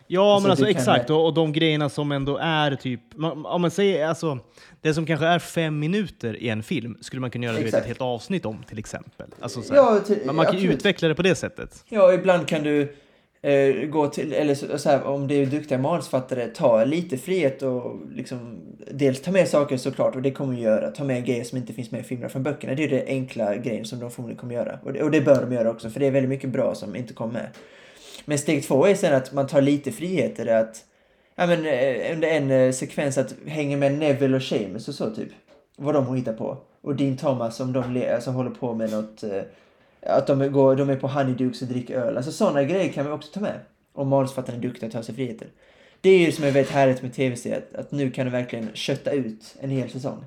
Ja, Alltså, men alltså exakt. Och, och de grejerna som ändå är typ... man- Om man säger alltså, det som kanske är fem minuter i en film skulle man kunna göra vet, ett helt avsnitt om till exempel. Alltså, så här. Ja, till, man, man kan utveckla det på det sättet. Ja, ibland kan du eh, gå till, eller så, så här, om det är duktiga manusförfattare, ta lite frihet och liksom dels ta med saker såklart, och det kommer de göra. Ta med grejer som inte finns med i filmerna från böckerna. Det är det enkla grejen som de förmodligen kommer göra. Och det, och det bör de göra också, för det är väldigt mycket bra som inte kom med. Men steg två är sen att man tar lite friheter, att ja, men, eh, under en eh, sekvens att hänga med Neville och Seamus och så typ. Vad de har hittat på. Och Dean Thomas om de le- alltså, håller på med något eh, att de, går, de är på Honeydukes och dricker öl. Alltså sådana grejer kan vi också ta med. Om manusförfattaren är duktig och tar sig friheter. Det är ju som är väldigt härligt med tv-serier, att, att nu kan du verkligen kötta ut en hel säsong.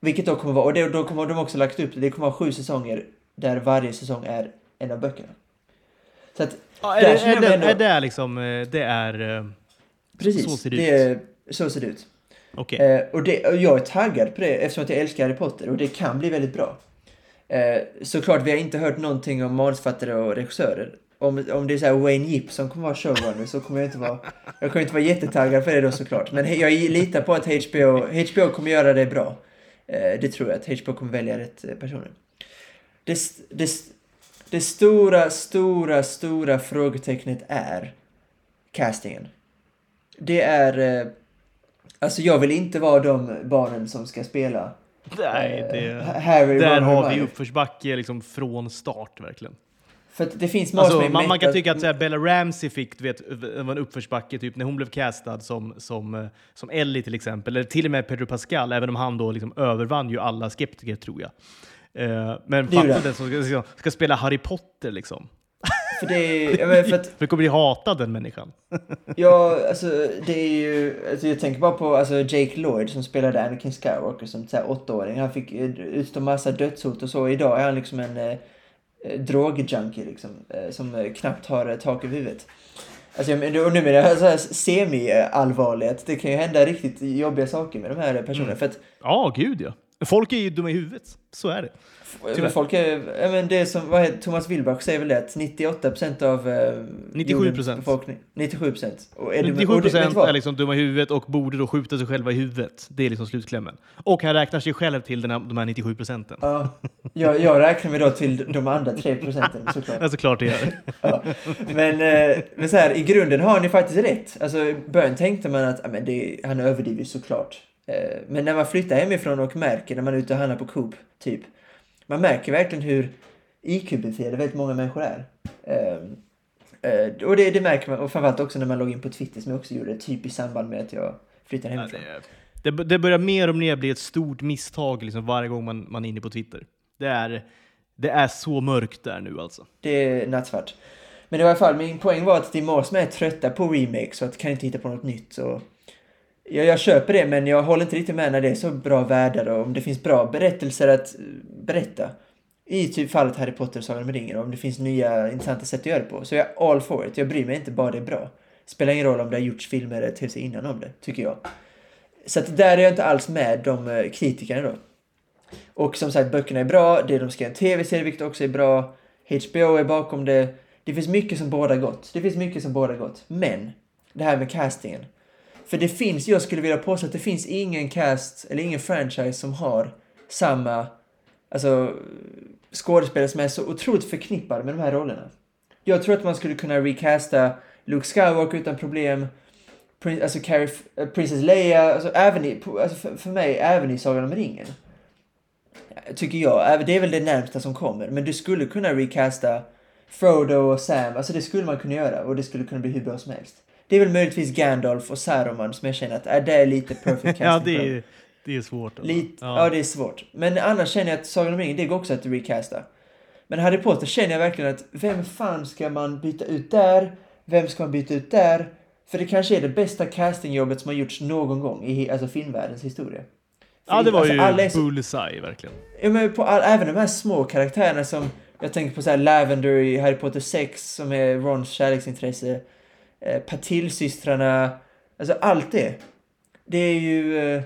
Vilket då kommer vara, och det, då kommer de också lagt upp det, det kommer vara sju säsonger där varje säsong är en av böckerna. Så att, Ja, är, det, är, det, ändå- är det liksom... eh, Det är... eh, precis. Så ser det det är, så ser det ut. Okej. Eh, och, det, och jag är taggad på det eftersom att jag älskar Harry Potter och det kan bli väldigt bra. Eh, såklart, vi har inte hört någonting om manusfattare och regissörer. Om, om det är så här Wayne Yip som kommer vara showrunner så kommer jag inte vara... Jag kommer inte vara jättetaggad för det då såklart. Men jag litar på att HBO, HBO kommer göra det bra. Eh, det tror jag, att HBO kommer välja rätt eh, personer. Det, det, det stora, stora, stora frågetecknet är castingen. Det är... Eh, alltså jag vill inte vara de barnen som ska spela Nej, eh, det, Harry, där har vi uppförsbacke liksom från start verkligen. För det finns Alltså, man, man kan tycka att så här, Bella Ramsey fick du vet, en uppförsbacke typ när hon blev castad som, som, eh, som Ellie till exempel, eller till och med Pedro Pascal, även om han då liksom övervann ju alla skeptiker tror jag. Eh, men fatta den som ska, ska spela Harry Potter liksom. För det är, jag menar, för att, det kommer bli hatad den människan. ja, alltså det är ju, alltså jag tänker bara på alltså Jake Lloyd som spelade Anakin Skywalker som åttaåring. Han fick utstå massa dödshot och så. Idag är han liksom en eh, drogjunkie liksom, eh, som eh, knappt har eh, tak över huvudet. Alltså, och nu menar jag så här semi-allvarligt. Det kan ju hända riktigt jobbiga saker med de här personerna. Mm. För att Ja, gud ja. Folk är ju dumma i huvudet. Så är det. Men folk är, men det som, vad heter, Thomas Wilbach säger väl det att 98% av eh, 97%. jordens befolkning, 97% och är du- 97 och det- vad? är liksom dumma i huvudet och borde då skjuta sig själva i huvudet. Det är liksom slutklämmen. Och han räknar sig själv till den här, de här 97 procenten. Ja, jag, jag räknar mig då till de andra 3% såklart. Ja, såklart det gör. Ja. Men, eh, men så här, i grunden har ni faktiskt rätt. Alltså, i början tänkte man att men det, han överdriver såklart. Eh, men när man flyttar hemifrån och märker, när man är ute och handlar på Coop, typ. Man märker verkligen hur IQ-befriade väldigt många människor är. Eh, eh, och det, det märker man, och framförallt också när man loggar in på Twitter som jag också gjorde, typ i samband med att jag flyttade Ja, hemifrån. det, det, det börjar mer och mer bli ett stort misstag liksom, varje gång man, man är inne på Twitter. Det är, det är så mörkt där nu alltså. Det är nattsvart. Men i alla fall, min poäng var att det är många som är trötta på remakes och att kan inte hitta på något nytt. Så jag, jag köper det, men jag håller inte riktigt med när det är så bra världar och om det finns bra berättelser att berätta. I typ fallet Harry Potter och Sagan om ringen, om det finns nya intressanta sätt att göra det på. Så jag är all for it. Jag bryr mig inte, bara det är bra. Spelar ingen roll om det har gjorts filmer eller tv innan om det, tycker jag. Så att där är jag inte alls med de eh, kritikerna då. Och som sagt, böckerna är bra, det de ska göra en tv-serie vilket också är bra. HBO är bakom det. Det finns mycket som båda gott. Det finns mycket som båda gott. Men, det här med castingen. För det finns, jag skulle vilja påstå att det finns ingen cast, eller ingen franchise som har samma, alltså skådespelare som är så otroligt förknippade med de här rollerna. Jag tror att man skulle kunna recasta Luke Skywalker utan problem. Prin- alltså Carrie, eh, Princess Leia, alltså även i, alltså för, för mig, även i Sagan om ringen. Tycker jag. Det är väl det närmsta som kommer. Men du skulle kunna recasta Frodo och Sam. Alltså det skulle man kunna göra och det skulle kunna bli hur bra som helst. Det är väl möjligtvis Gandalf och Saruman som jag känner att äh, det är lite perfect casting Ja, det är, det är svårt. Alltså. Lite, ja. Ja. det är svårt. Men annars känner jag att Sagan om ringen, det går också att recasta. Men Harry Potter känner jag verkligen att vem fan ska man byta ut där? Vem ska man byta ut där? För det kanske är det bästa castingjobbet som har gjorts någon gång i alltså filmvärldens historia. För ja, det var alltså, ju alla är så- bullseye verkligen. Ja, men på all, även de här små karaktärerna som jag tänker på så här Lavender i Harry Potter 6 som är Rons kärleksintresse. Eh, Patillsystrarna. Alltså allt det. Det är ju... Eh,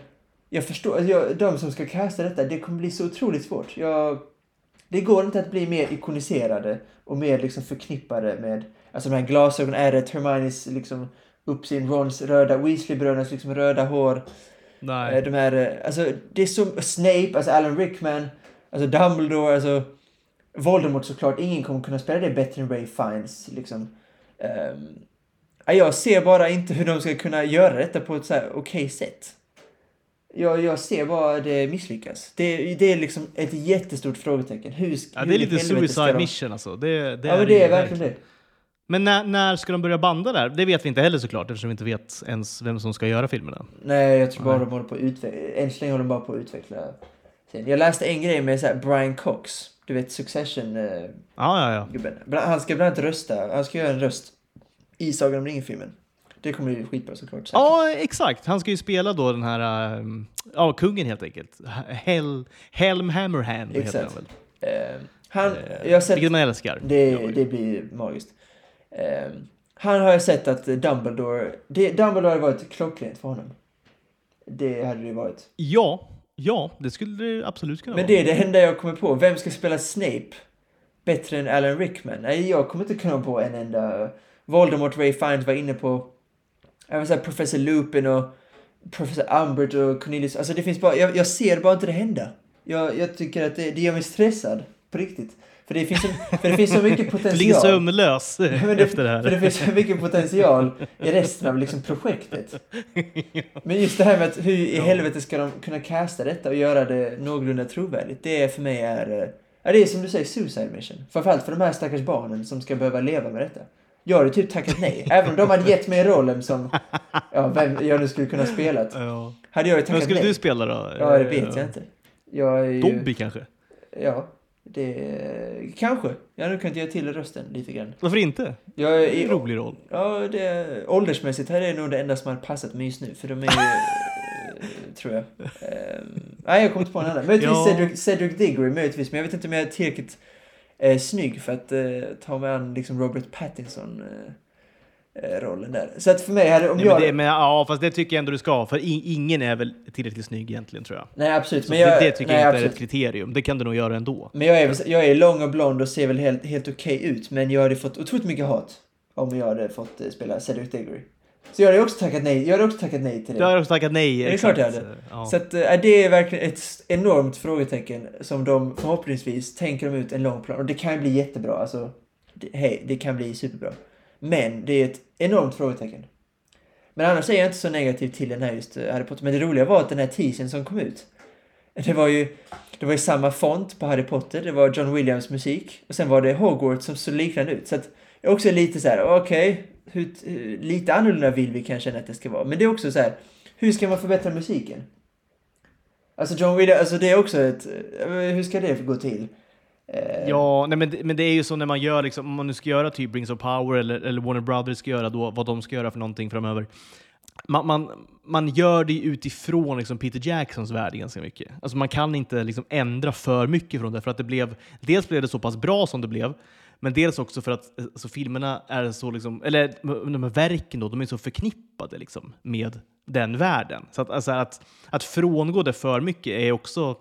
jag förstår, alltså jag, de som ska casta detta, det kommer bli så otroligt svårt. Jag, Det går inte att bli mer ikoniserade och mer liksom förknippade med alltså de här glasögonen, ärret, Hermiones liksom uppsyn, Rons röda, Weasley-brödernas liksom röda hår. Nej. Eh, De här, eh, alltså det är så, Snape, alltså Alan Rickman, alltså Dumbledore, alltså Voldemort såklart, ingen kommer kunna spela det bättre än Ray Fiennes liksom. Ja, jag ser bara inte hur de ska kunna göra detta på ett så här okej sätt. Jag, jag ser bara det misslyckas. Det, det är liksom ett jättestort frågetecken. Hur, Ja, hur det är lite suicide de- mission alltså. Det, det Ja, men det är verkligen det. Men när, när ska de börja banda där? Det vet vi inte heller såklart eftersom vi inte vet ens vem som ska göra filmerna. Nej, jag tror bara Nej. de håller på att utveckla, än så länge håller de bara på att utveckla. Jag läste en grej med så här Brian Cox, du vet Succession-gubben. Ja, ja, ja. Han ska bland annat rösta, han ska göra en röst i Sagan om ringen-filmen. Det kommer bli skitbra såklart. säkert. Ja, exakt. Han ska ju spela då den här, ähm, ja, kungen helt enkelt. Hel, Helm Hammerhand heter Exakt. han väl. Eh, han, Eh, jag har sett, Vilket man älskar. det, det blir magiskt. Eh, han har jag sett att Dumbledore, det, Dumbledore hade varit klockrent för honom. Det hade det varit. Ja, ja, det skulle det absolut kunna Men vara. det är det enda jag kommer på. Vem ska spela Snape bättre än Alan Rickman? Nej, jag kommer inte kunna på en enda. Voldemort, Ray Fiennes var inne på. Vill säga Professor Lupin och Professor Umbridge och Cornelius. Alltså det finns bara, jag, jag ser bara inte det hända. Jag, jag tycker att det, det gör mig stressad. På riktigt. För det finns så, för det finns så mycket Du ligger potential. sömnlös det, efter det För det här. finns så mycket potential i resten av liksom projektet. Men just det här med att hur i helvete ska de kunna casta detta och göra det någorlunda trovärdigt. Det är för mig är... eh, Ja, det är som du säger, suicide mission. Framförallt för de här stackars barnen som ska behöva leva med detta. Jag hade typ tackat nej. Även om de hade gett mig rollen som... Ja, vem jag nu skulle kunna spela. Ja. Hade jag ju Vem tackat skulle nej. du spela då? Ja, det vet jag inte. Jag är ju... Dobby kanske? Ja. Det... Kanske. Jag hade kunnat göra till rösten lite grann. Varför inte? Jag är Det är en rolig roll. Ja, det, åldersmässigt här är nog det enda som har passat mig just nu. För de är ju, eh, tror jag. Ehm, nej, jag kommer inte på en annan. Möjligtvis Ja. Cedric, Cedric Diggory, möjligtvis. Men jag vet inte om jag är tillräckligt eh, snygg för att eh, ta mig an liksom Robert Pattinson eh, eh, rollen där. Så att för mig hade, om Nej, jag... men det, men, ja, fast det tycker jag ändå du ska, för i, ingen är väl tillräckligt snygg egentligen tror jag. nej, absolut. Så Men jag, det, tycker nej, jag inte är absolut. ett kriterium. Det kan du nog göra ändå. Men jag är, jag är lång och blond och ser väl helt, helt okej ut. Men jag hade fått otroligt mycket hat om jag hade fått eh, spela Cedric Diggory. Så jag hade också tackat nej, jag hade också tackat nej till det. Du har också tackat nej. Det är klart jag hade. Ja. Så att, äh, det är verkligen ett enormt frågetecken som de förhoppningsvis tänker de ut en lång plan. Och det kan ju bli jättebra. Alltså, hej, det kan bli superbra. Men det är ett enormt frågetecken. Men annars är jag inte så negativ till den här just eh, Harry Potter. Men det roliga var att den här teasern som kom ut. Det var ju, det var ju samma font på Harry Potter. Det var John Williams musik. Och sen var det Hogwarts som såg liknande ut. Så att jag är också lite så här, okej hur, hur- lite annorlunda vill vi kanske att det ska vara. Men det är också så här, hur ska man förbättra musiken? Alltså John Williams, alltså det är också ett, eh, hur ska det gå till? Eh, ja, nej, men, det- men det är ju så när man gör, liksom, om man nu ska göra typ Rings of Power eller, eller Warner Brothers ska göra då, vad de ska göra för någonting framöver. Man, man, man gör det utifrån liksom Peter Jacksons värld ganska mycket. Alltså man kan inte liksom ändra för mycket från det, för att det blev, dels blev det så pass bra som det blev, men dels också för att eh, alltså, filmerna är så, liksom, eller de här verken då, de är så förknippade liksom, med den världen. Så att, alltså, att, att frångå det för mycket är också,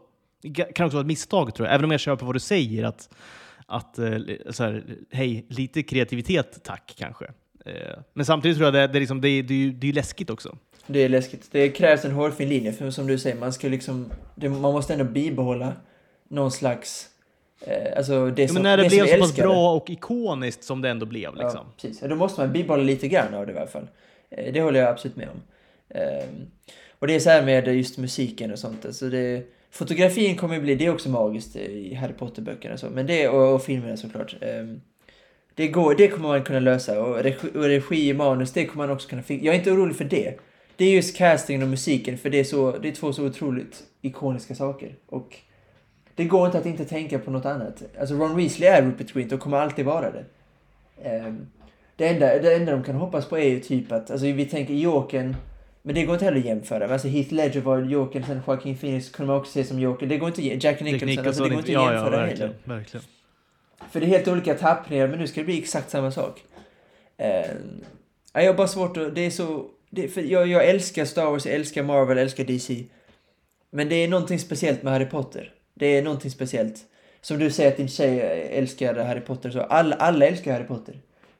kan också vara ett misstag tror jag. Även om jag köper vad du säger, att, att eh, så här, hej, lite kreativitet tack kanske. Eh, men samtidigt tror jag det, det, är liksom, det, är- det, är det är läskigt också. Det är läskigt. Det krävs en hårfin linje, för som du säger, man ska liksom, det, man måste ändå bibehålla någon slags, alltså det som, men när det, det blev så pass bra och ikoniskt som det ändå blev. Liksom. Ja, precis. Då måste man bibehålla lite grann av det i alla fall. Eh, Det håller jag absolut med om. Ehm, Och det är så här med just musiken och sånt. Alltså det, fotografin kommer ju bli, det är också magiskt i Harry Potter-böckerna och så. Men det, och, och filmerna såklart. Ehm, Det, går, det kommer man kunna lösa. Och regi, och regi manus, det kommer man också kunna fixa. Jag är inte orolig för det. Det är just castingen och musiken, för det är, så, det är två så otroligt ikoniska saker. Och det går inte att inte tänka på något annat. Alltså Ron Weasley är Rupert Grint och kommer alltid vara det. Ehm, det, enda, det enda de kan hoppas på är ju typ att, alltså vi tänker Jokern, men det går inte heller att jämföra. Men alltså Heath Ledger var Jokern, sen Joaquin Phoenix kunde man också se som Joker. Det går inte Jack Nicholson, Jack alltså det går inte att ja, jämföra ja, heller. verkligen, verkligen. För det är helt olika tappningar, men nu ska det bli exakt samma sak. Ehm, ja, jag har bara svårt att, det är så, det, för jag, jag älskar Star Wars, jag älskar Marvel, jag älskar DC. Men det är någonting speciellt med Harry Potter. Det är någonting speciellt. som du säger att din tjej älskar Harry Potter och så. Alla, alla älskar Harry Potter.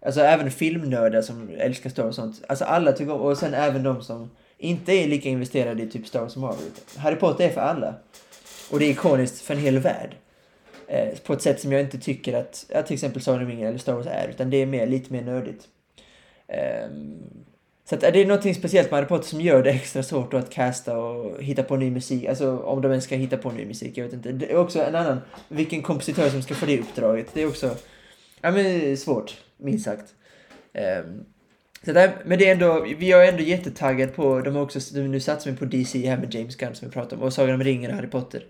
Alltså även filmnördar som älskar Star Wars och sånt. Alltså alla tycker om, och sen även de som inte är lika investerade i typ Star Wars som Marvel. Harry Potter är för alla. Och det är ikoniskt för en hel värld. Eh, på ett sätt som jag inte tycker att, att till exempel Sagan om eller Star Wars är, utan det är mer, lite mer nördigt. Eh, så att, är det någonting speciellt med Harry Potter som gör det extra svårt att casta och hitta på ny musik, alltså om de ens ska hitta på ny musik, jag vet inte. Det är också en annan, vilken kompositör som ska få det uppdraget, det är också, ja men svårt, minst sagt. Um, så där, men det är ändå, vi är ändå jättetaggade på, de har också, nu satsar vi på DC här med James Gunn som vi pratade om, och Sagan om ringen och Harry Potter.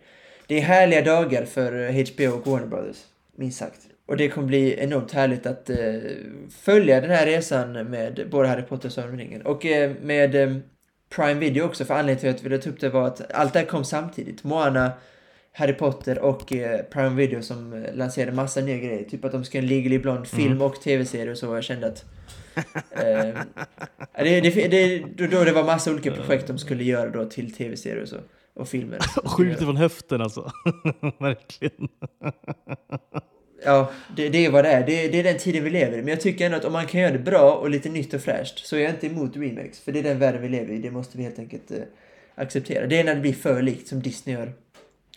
Det är härliga dagar för HBO och Warner Brothers, minst sagt. Och det kommer bli enormt härligt att eh, följa den här resan med både Harry Potter och Sagan om ringen. Och eh, med eh, Prime Video också, för anledningen till att jag ville ta upp det var att allt det här kom samtidigt. Moana, Harry Potter och eh, Prime Video som lanserade massa nya grejer. Typ att de ska en Legally Blonde film mm. och tv-serie och så. Jag kände att eh, det, det, det, då det var massa olika projekt de skulle göra då till tv-serier och så. Och filmer. Skjuter från höften alltså. Verkligen. Ja, det, det, är vad det är. Det, det, är den tiden vi lever i. Men jag tycker ändå att om man kan göra det bra och lite nytt och fräscht så är jag inte emot remakes. För det är den världen vi lever i. Det måste vi helt enkelt eh, acceptera. Det är när det blir för likt som Disney gör.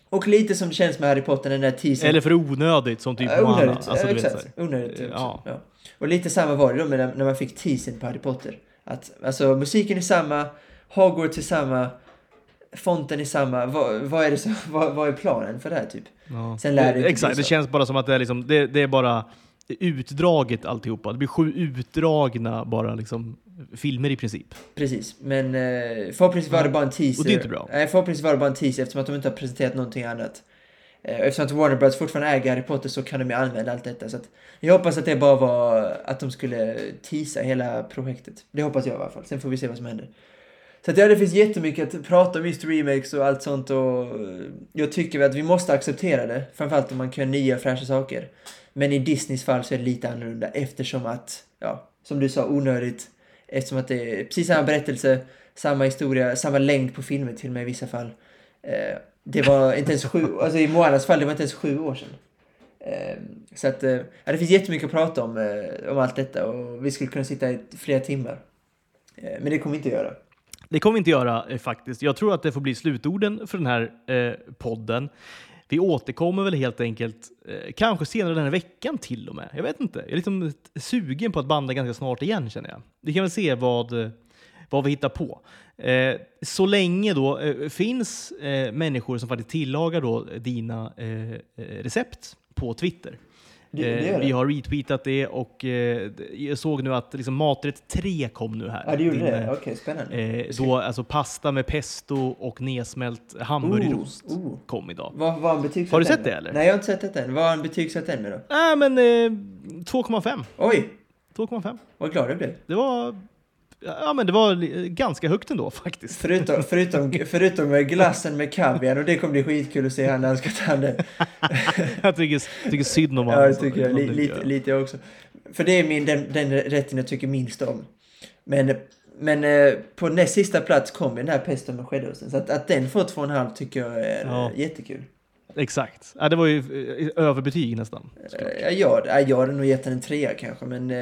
Och lite som det känns med Harry Potter, den där teasern. Eller för onödigt som typ uh, Onödigt, alltså, exakt. Onödigt ja. ja. Och lite samma var det då med när man fick teasern på Harry Potter. Att alltså musiken är samma, Hogwarts är samma, fonten är samma. Vad, vad är, det som, vad, vad, är planen för det här typ? Ja. Sen lär det Exakt, det känns bara som att det är, liksom, det, det är bara utdraget alltihopa. Det blir sju utdragna bara liksom filmer i princip. Precis, men eh, förhoppningsvis var det bara en teaser. Och det är inte bra. Nej, förhoppningsvis var det bara en teaser eftersom att de inte har presenterat någonting annat. Eh, eftersom att Warner Bros fortfarande äger Harry Potter så kan de ju använda allt detta. Så jag hoppas att det bara var att de skulle teasa hela projektet. Det hoppas jag i alla fall. Sen får vi se vad som händer. Så att ja, det finns jättemycket att prata om just remakes och allt sånt och eh, jag tycker att vi måste acceptera det. Framförallt om man kan göra nya fräscha saker. Men i Disneys fall så är det lite annorlunda eftersom att, ja, som du sa, onödigt. Eftersom att det är precis samma berättelse, samma historia, samma längd på filmer till och med i vissa fall. Eh, det var inte ens sju, alltså i Moanas fall, det var inte ens sju år sedan. Eh, så att, eh, ja, det finns jättemycket att prata om, eh, om allt detta och vi skulle kunna sitta i flera timmar. Eh, men det kommer vi inte att göra. Det kommer vi inte göra eh, faktiskt. Jag tror att det får bli slutorden för den här eh, podden. Vi återkommer väl helt enkelt, eh, kanske senare den här veckan till och med. Jag vet inte. Jag är liksom sugen på att banda ganska snart igen känner jag. Vi kan väl se vad, eh, vad vi hittar på. Eh, så länge då eh, finns eh, människor som faktiskt tillagar då dina eh, recept på Twitter. Det, det eh, vi har retweetat det och eh, jag såg nu att liksom, maträtt 3 kom nu här. Ja, det gjorde Din, det? Okej, okay, spännande. Eh, då, alltså pasta med pesto och nedsmält hamburgerost oh, oh. kom idag. Vad betygsatt Har du sett det eller? Nej, jag har inte sett det än. Vad har han betygsatt den med då? Nej, äh, men eh, 2,5. Oj! 2,5. Vad glad du blev. Det var Ja, men det var ganska högt ändå faktiskt. Förutom, förutom, förutom glassen med kaviar och det kommer bli skitkul att se här när han ska ta den. jag tycker, tycker synd om honom. Ja, det tycker jag. Lite, lite, lite jag också. För det är min, den, den rätten jag tycker minst om. Men, men eh, på näst sista plats kom den här pesten med skäddosten. Så att, att den får två och en halv tycker jag är ja. jättekul. Exakt. Ja, det var ju eh, överbetyg nästan. Ja, jag, jag hade nog gett den en trea kanske, men eh,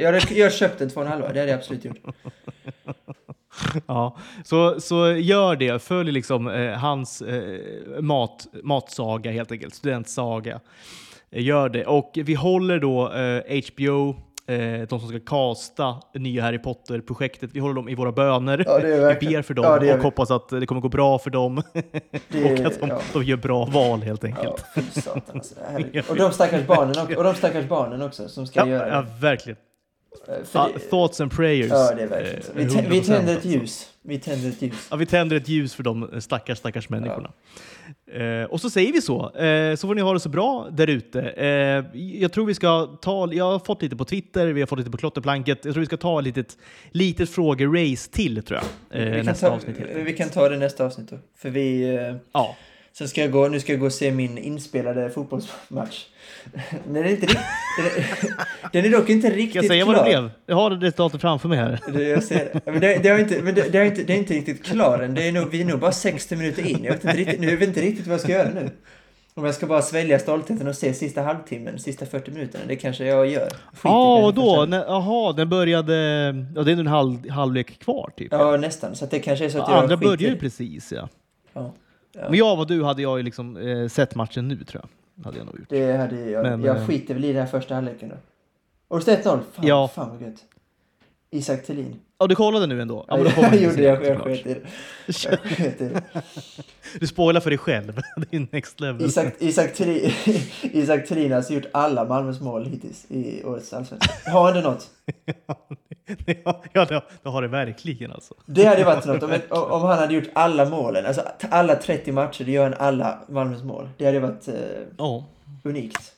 jag hade, jag köpt en två och en halva. Det hade jag absolut gjort. ja, så, så gör det. Följ liksom eh, hans eh, mat, matsaga helt enkelt, studentsaga. Gör det. Och vi håller då HBO eh, de som ska casta nya Harry Potter-projektet. Vi håller dem i våra böner. Ja, vi ber för dem ja, och hoppas att det kommer gå bra för dem. Det, och att de, ja. de, gör bra val helt enkelt. Ja, satan, alltså, och, de stackars barnen också, och de stackars barnen också som ska göra det. Ja, verkligen. Uh, thoughts and prayers. Ja, det är verkligen så. Vi, vi tänder ett ljus. Vi tänder ett ljus. Ja, vi tänder ett ljus för de stackars, stackars människorna. Ja. Eh, och så säger vi så. Eh, så får ni ha det så bra där ute. Eh, jag tror vi ska ta, jag har fått lite på Twitter, vi har fått lite på klotterplanket. Jag tror vi ska ta ett litet, litet frågerace till tror jag. Eh, nästa ta, avsnitt. Vi kan ta det nästa avsnitt då. För vi... Eh, ja. Sen ska jag gå, nu ska jag gå och se min inspelade fotbollsmatch. Den är, inte riktigt, den är dock inte riktigt klar. Ska jag säga klar. vad det blev? Jag har resultatet framför mig här. Det, jag ser Men det, det, har inte, men det, det, är inte, det är inte riktigt klar än. Det är nog, vi är nog bara 60 minuter in. Jag vet inte riktigt, nu vet inte riktigt vad jag ska göra nu. Om jag ska bara svälja stoltheten och se sista halvtimmen, sista 40 minuterna, det kanske jag gör. Ja, första- Nä- Jaha, den började... Ja, det är en halv, halvlek kvar typ. Ja, nästan. Så det kanske är så att jag Andra skiter börjar ju precis ja. Ja. Men jag och du hade jag ju liksom eh, sett matchen nu tror jag. Hade jag nog gjort. Det hade jag. Men, jag eh, skiter väl i den här första halvleken då. Och det står 1-0. Fan, Ja. fan vad gött. Isak Thelin. Ja, du kollade nu ändå? Ja, får jag gjorde det. Jag, sket i det. Det. Du spoilar för dig själv. det är next level. Isak, Isak, Thelin, Isak Thelin har alltså gjort alla Malmös mål hittills i årets allsvenska. Har ändå något. ja, ja, det, det har det verkligen alltså. Det hade varit något om, om han hade gjort alla målen. Alltså alla 30 matcher, det gör han alla Malmös mål. Det hade varit eh, Ja, unikt.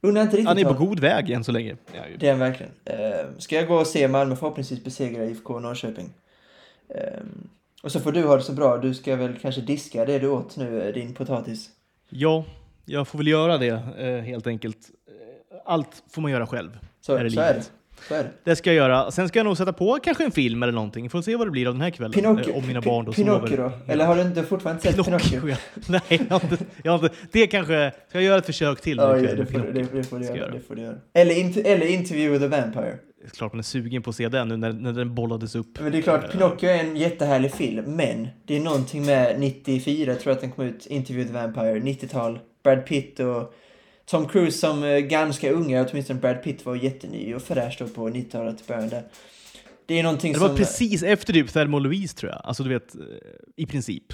Undrar inte riktigt han är på god väg än så länge. Ja, ju. Det är han verkligen. Eh, ska jag gå och se Malmö förhoppningsvis besegra IFK Norrköping. Eh, och så får du ha det så bra. Du ska väl kanske diska det du åt nu, eh, din potatis. ja, jag får väl göra det helt enkelt. Allt får man göra själv. Så, är det. livet. Så är det. Det ska jag göra. Sen ska jag nog sätta på kanske en film eller någonting. Får se vad det blir av den här kvällen. Pinocchio, Eh, Om mina barn då Pinocchio då? Eller har du inte fortfarande sett Pinocchio? Pinocchio. Nej, jag har, inte, jag har inte. Det kanske... Ska jag göra ett försök till Ja, det, får, du- Pinocchio? det, det, får du Ska jag göra, göra. det får du göra. Eller, eller Interview with the Vampire. Det är klart man är sugen på att se den nu när, när den bollades upp. Men det är klart, Pinocchio är en jättehärlig film, men det är någonting med 94, tror jag att den kom ut, Interview with the Vampire, 90-tal, Brad Pitt och Tom Cruise som eh, ganska unga, åtminstone Brad Pitt var jätteny och fräsch då på 90-talet, början där. Det är någonting Det som... var precis efter typ Thelma Louise tror jag. Alltså du vet, eh, i princip.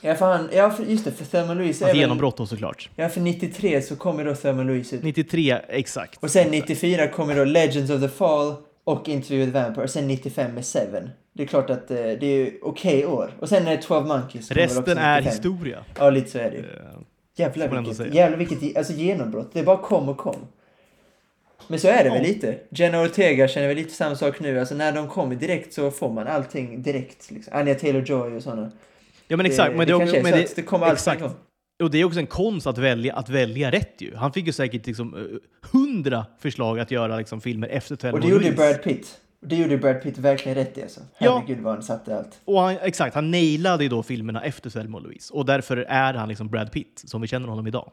Ja, för han, ja, för, just det, för Thelma Louise Hans väl- genombrott då såklart. Ja, för 93 så kommer då Thelma Louise ut. 93, exakt. Och sen 94 kommer då Legends of the Fall och Interview with Vampire. Och sen 95 med Seven. Det är klart att eh, det är okej år. Och sen är det 12 Monkeys. Resten är 95. historia. Ja, lite så är det ju. Eh, Jävlar vilket, jävlar vilket alltså genombrott. Det bara kom och kom. Men så är det väl Ja. lite. Jenna Ortega känner väl lite samma sak nu. Alltså när de kommer direkt så får man allting direkt. Liksom. Anja Taylor-Joy och sådana. Ja men exakt. Det, men det, det, kanske är men så det, att det kommer allt exakt. Och det är också en konst att välja, att välja rätt ju. Han fick ju säkert liksom eh, hundra förslag att göra liksom, filmer efter Thelma Och det gjorde ju. Brad Pitt. Det gjorde Brad Pitt verkligen rätt i alltså. Ja. Herregud vad han satte allt. Och han, exakt, han nailade ju då filmerna efter Thelma och Louise. Och därför är han liksom Brad Pitt, som vi känner honom idag.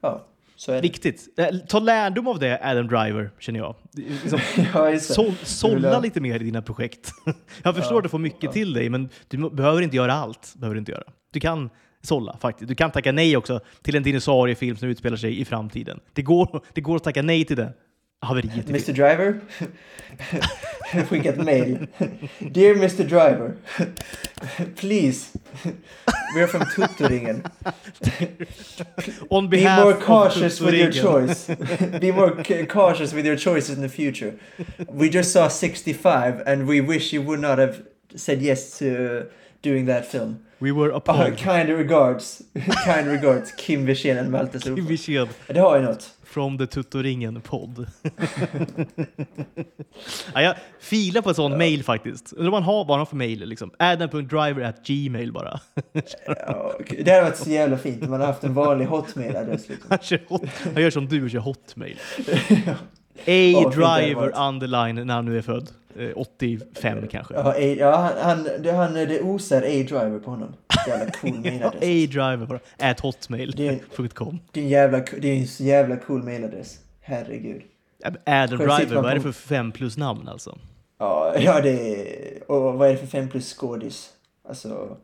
Ja, så är det. Viktigt. Eh, Ta lärdom av det, Adam Driver, känner jag. Liksom, Ja, sålla lite mer i dina projekt. Jag förstår Ja, att du får mycket ja. till dig, men du behöver inte göra allt. Behöver du, inte göra. du kan sålla faktiskt. Du kan tacka nej också till en dinosauriefilm som utspelar sig i framtiden. Det går, det går att tacka nej till det. Haveriet. Mr Driver? Skickat mail. Dear Mr Driver. Please. We're from Tuttoringen. On behalf Be more cautious with your choice. Be more ca- cautious with your choices in the future. We just saw 65 and we wish you would not have said yes to doing that film. We were Oh, appalled. kind regards. kind regards. Kim Wirsén and Malte Kim. Wirsén Det har ju något. from the Tuttoringen-podd. ja, jag filar på ett sånt mail faktiskt. Undrar man har, vad han för mail. Liksom. Adam.driver at gmail bara. Ja, det hade varit så jävla fint om man hade haft en vanlig hotmail-adress. Liksom. Han, kör hot, han gör som du och kör hotmail. Ja, A-driver varit. underline när han nu är född. Eh, 85 kanske. Ja, A, ja han, han, det, han, det osar A-driver på honom. Jävla cool mailadress. A-driver bara. At hotmail.com. Det är en jävla, det är en jävla cool mailadress. Herregud. Adam Själv sitter Driver, vad är det på- för fem plus namn alltså? Ja, ja det är... Och vad är det för fem plus skådis? Alltså...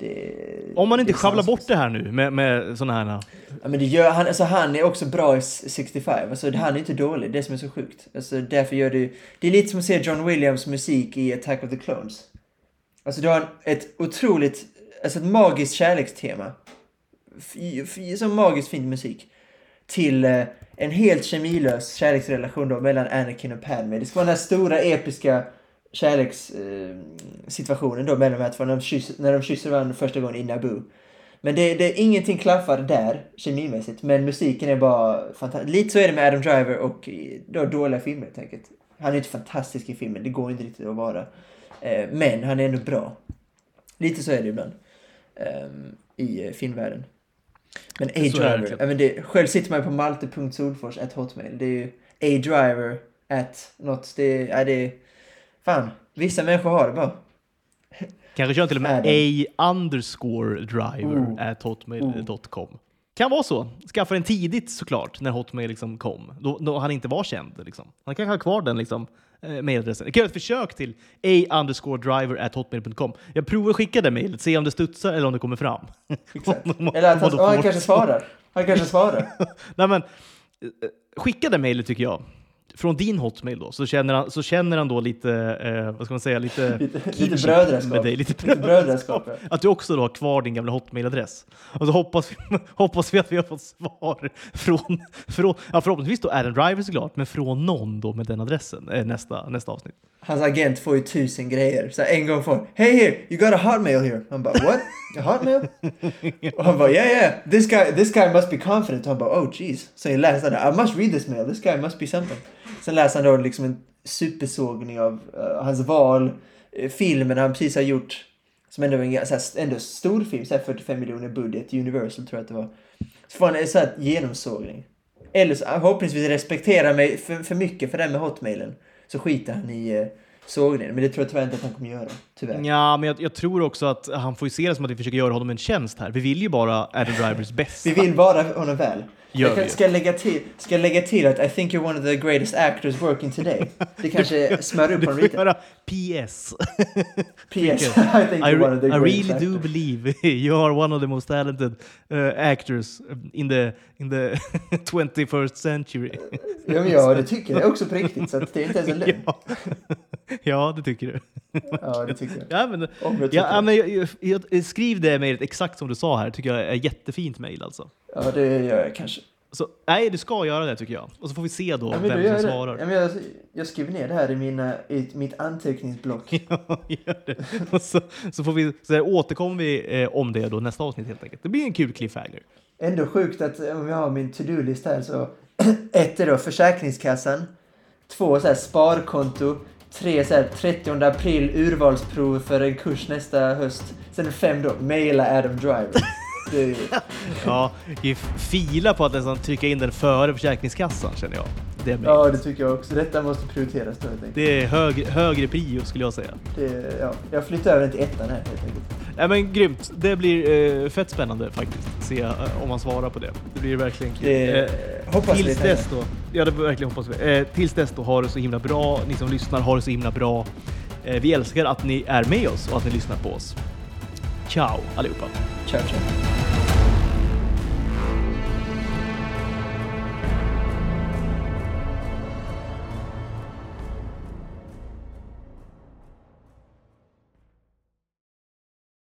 Det... Om man inte sjabblar bort det här nu med, med sådana här... Ja, men det gör han, alltså han är också bra i s- 65. Alltså han är inte dålig, det som är så sjukt. Alltså därför gör det Det är lite som att se John Williams musik i Attack of the Clones. Alltså du har ett otroligt, alltså ett magiskt kärlekstema. Så magiskt fin musik. Till eh, en helt kemilös kärleksrelation då mellan Anakin och Padme. Det ska vara den här stora episka kärlekssituationen eh, situationen då mellan de här två när de kysser, när de kysser varandra första gången i Naboo. Men det, det, ingenting klaffar där, kemimässigt. Men musiken är bara fantastisk. Lite så är det med Adam Driver och i- då dåliga filmer helt enkelt. Han är inte fantastisk i filmen, det går inte riktigt att vara. Eh, men han är ändå bra. Lite så är det ibland. ehm, I eh, filmvärlden. Men A-Driver, ja, men det, själv sitter man ju på malte.solfors at hotmail. Det är ju A-Driver at något. Det är, ja, det fan, vissa människor har det bara. Kanske kör till och med a underscore driver Oh. at hotmail.com. Kan vara så. Skaffa den tidigt såklart, när Hotmail liksom kom. Då, då han inte var känd. Liksom. Han kan ha kvar den liksom, eh, mailadressen. Jag kan göra ett försök till a underscore driver at hotmail.com. Jag provar att skicka det mejlet, se om det studsar eller om det kommer fram. Eller att han, oh, han kanske svarar. Han kanske svarar. Nej, men, eh, skicka det mejlet tycker jag. Från din hotmail då, så känner han, så känner han då lite, eh, vad ska man säga, lite, Lite, brödraskap. med dig. Lite brödraskap. Att du också då har kvar din gamla hotmailadress. Och så hoppas vi, hoppas vi att vi har fått svar från, från ja, förhoppningsvis då är en driver såklart, men från någon då med den adressen eh, nästa, nästa avsnitt. Hans agent får ju tusen grejer. Så en gång får Hey here, you got a hotmail here. Han bara what? A hotmail? Och han bara yeah yeah, this guy, this guy must be confident. Och han bara oh jeez. Så jag läste det. I must read this mail, this guy must be something. Sen läser han då liksom en supersågning av uh, hans val, eh, filmen han precis har gjort. Som ändå är en så här, ändå stor film, så här 45 miljoner budget, Universal tror jag att det var. Så får han en sån här genomsågning. Eller så eh, förhoppningsvis respekterar mig för, för mycket för det här med hotmailen. Så skiter han i uh, sågningen. Men det tror jag tyvärr inte att han kommer göra. Tyvärr. Ja, men jag, jag tror också att han får ju se det som att vi försöker göra honom en tjänst här. Vi vill ju bara Adam Drivers bästa. Vi vill bara honom väl. Gör jag kan, ska, jag lägga till, ska lägga till att I think you're one of the greatest actors working today. Det kanske smör upp honom lite. göra PS. PS. I think I, you're one of the I really actors. do believe you are one of the most talented uh, actors in the, in the 21st century. Ja, men ja, det tycker jag också på riktigt. Så det är inte ens en lögn. ja. ja, det tycker du. Ja, det tycker jag. Ja, men, Om jag tycker ja, ja, det. men jag, jag, jag, skriv det mejlet exakt som du sa här, tycker jag är jättefint mejl alltså. Ja, det gör jag kanske. Så, nej, du ska göra det tycker jag. Och så får vi se då Ja, vem som det. svarar. Ja, men jag, jag skriver ner det här i, mina, i mitt anteckningsblock. Ja, gör det. Och så, så, får vi, så återkommer vi eh, om det då nästa avsnitt helt enkelt. Det blir en kul cliffhanger. Ändå sjukt att om jag har min to-do-list här så ett är då Försäkringskassan, två så här sparkonto, tre så här 30 april urvalsprov för en kurs nästa höst, sen fem då mejla Adam Driver. Ju, Ja, vi filar på att nästan trycka in den före Försäkringskassan känner jag. Det, ja, det tycker jag också. Detta måste prioriteras då helt enkelt. det är hög, högre prio skulle jag säga. Det, ja, jag flyttar över den till ettan här helt enkelt. Nej men grymt. Det blir eh, fett spännande faktiskt. Se eh, om man svarar på det. Det blir verkligen kul. Det, Eh, hoppas tills det. dess då. Ja, det verkligen hoppas vi. Eh, tills dess då, ha det så himla bra. Ni som lyssnar, har det så himla bra. Eh, vi älskar att ni är med oss och att ni lyssnar på oss. Ciao allihopa! Ciao, ciao.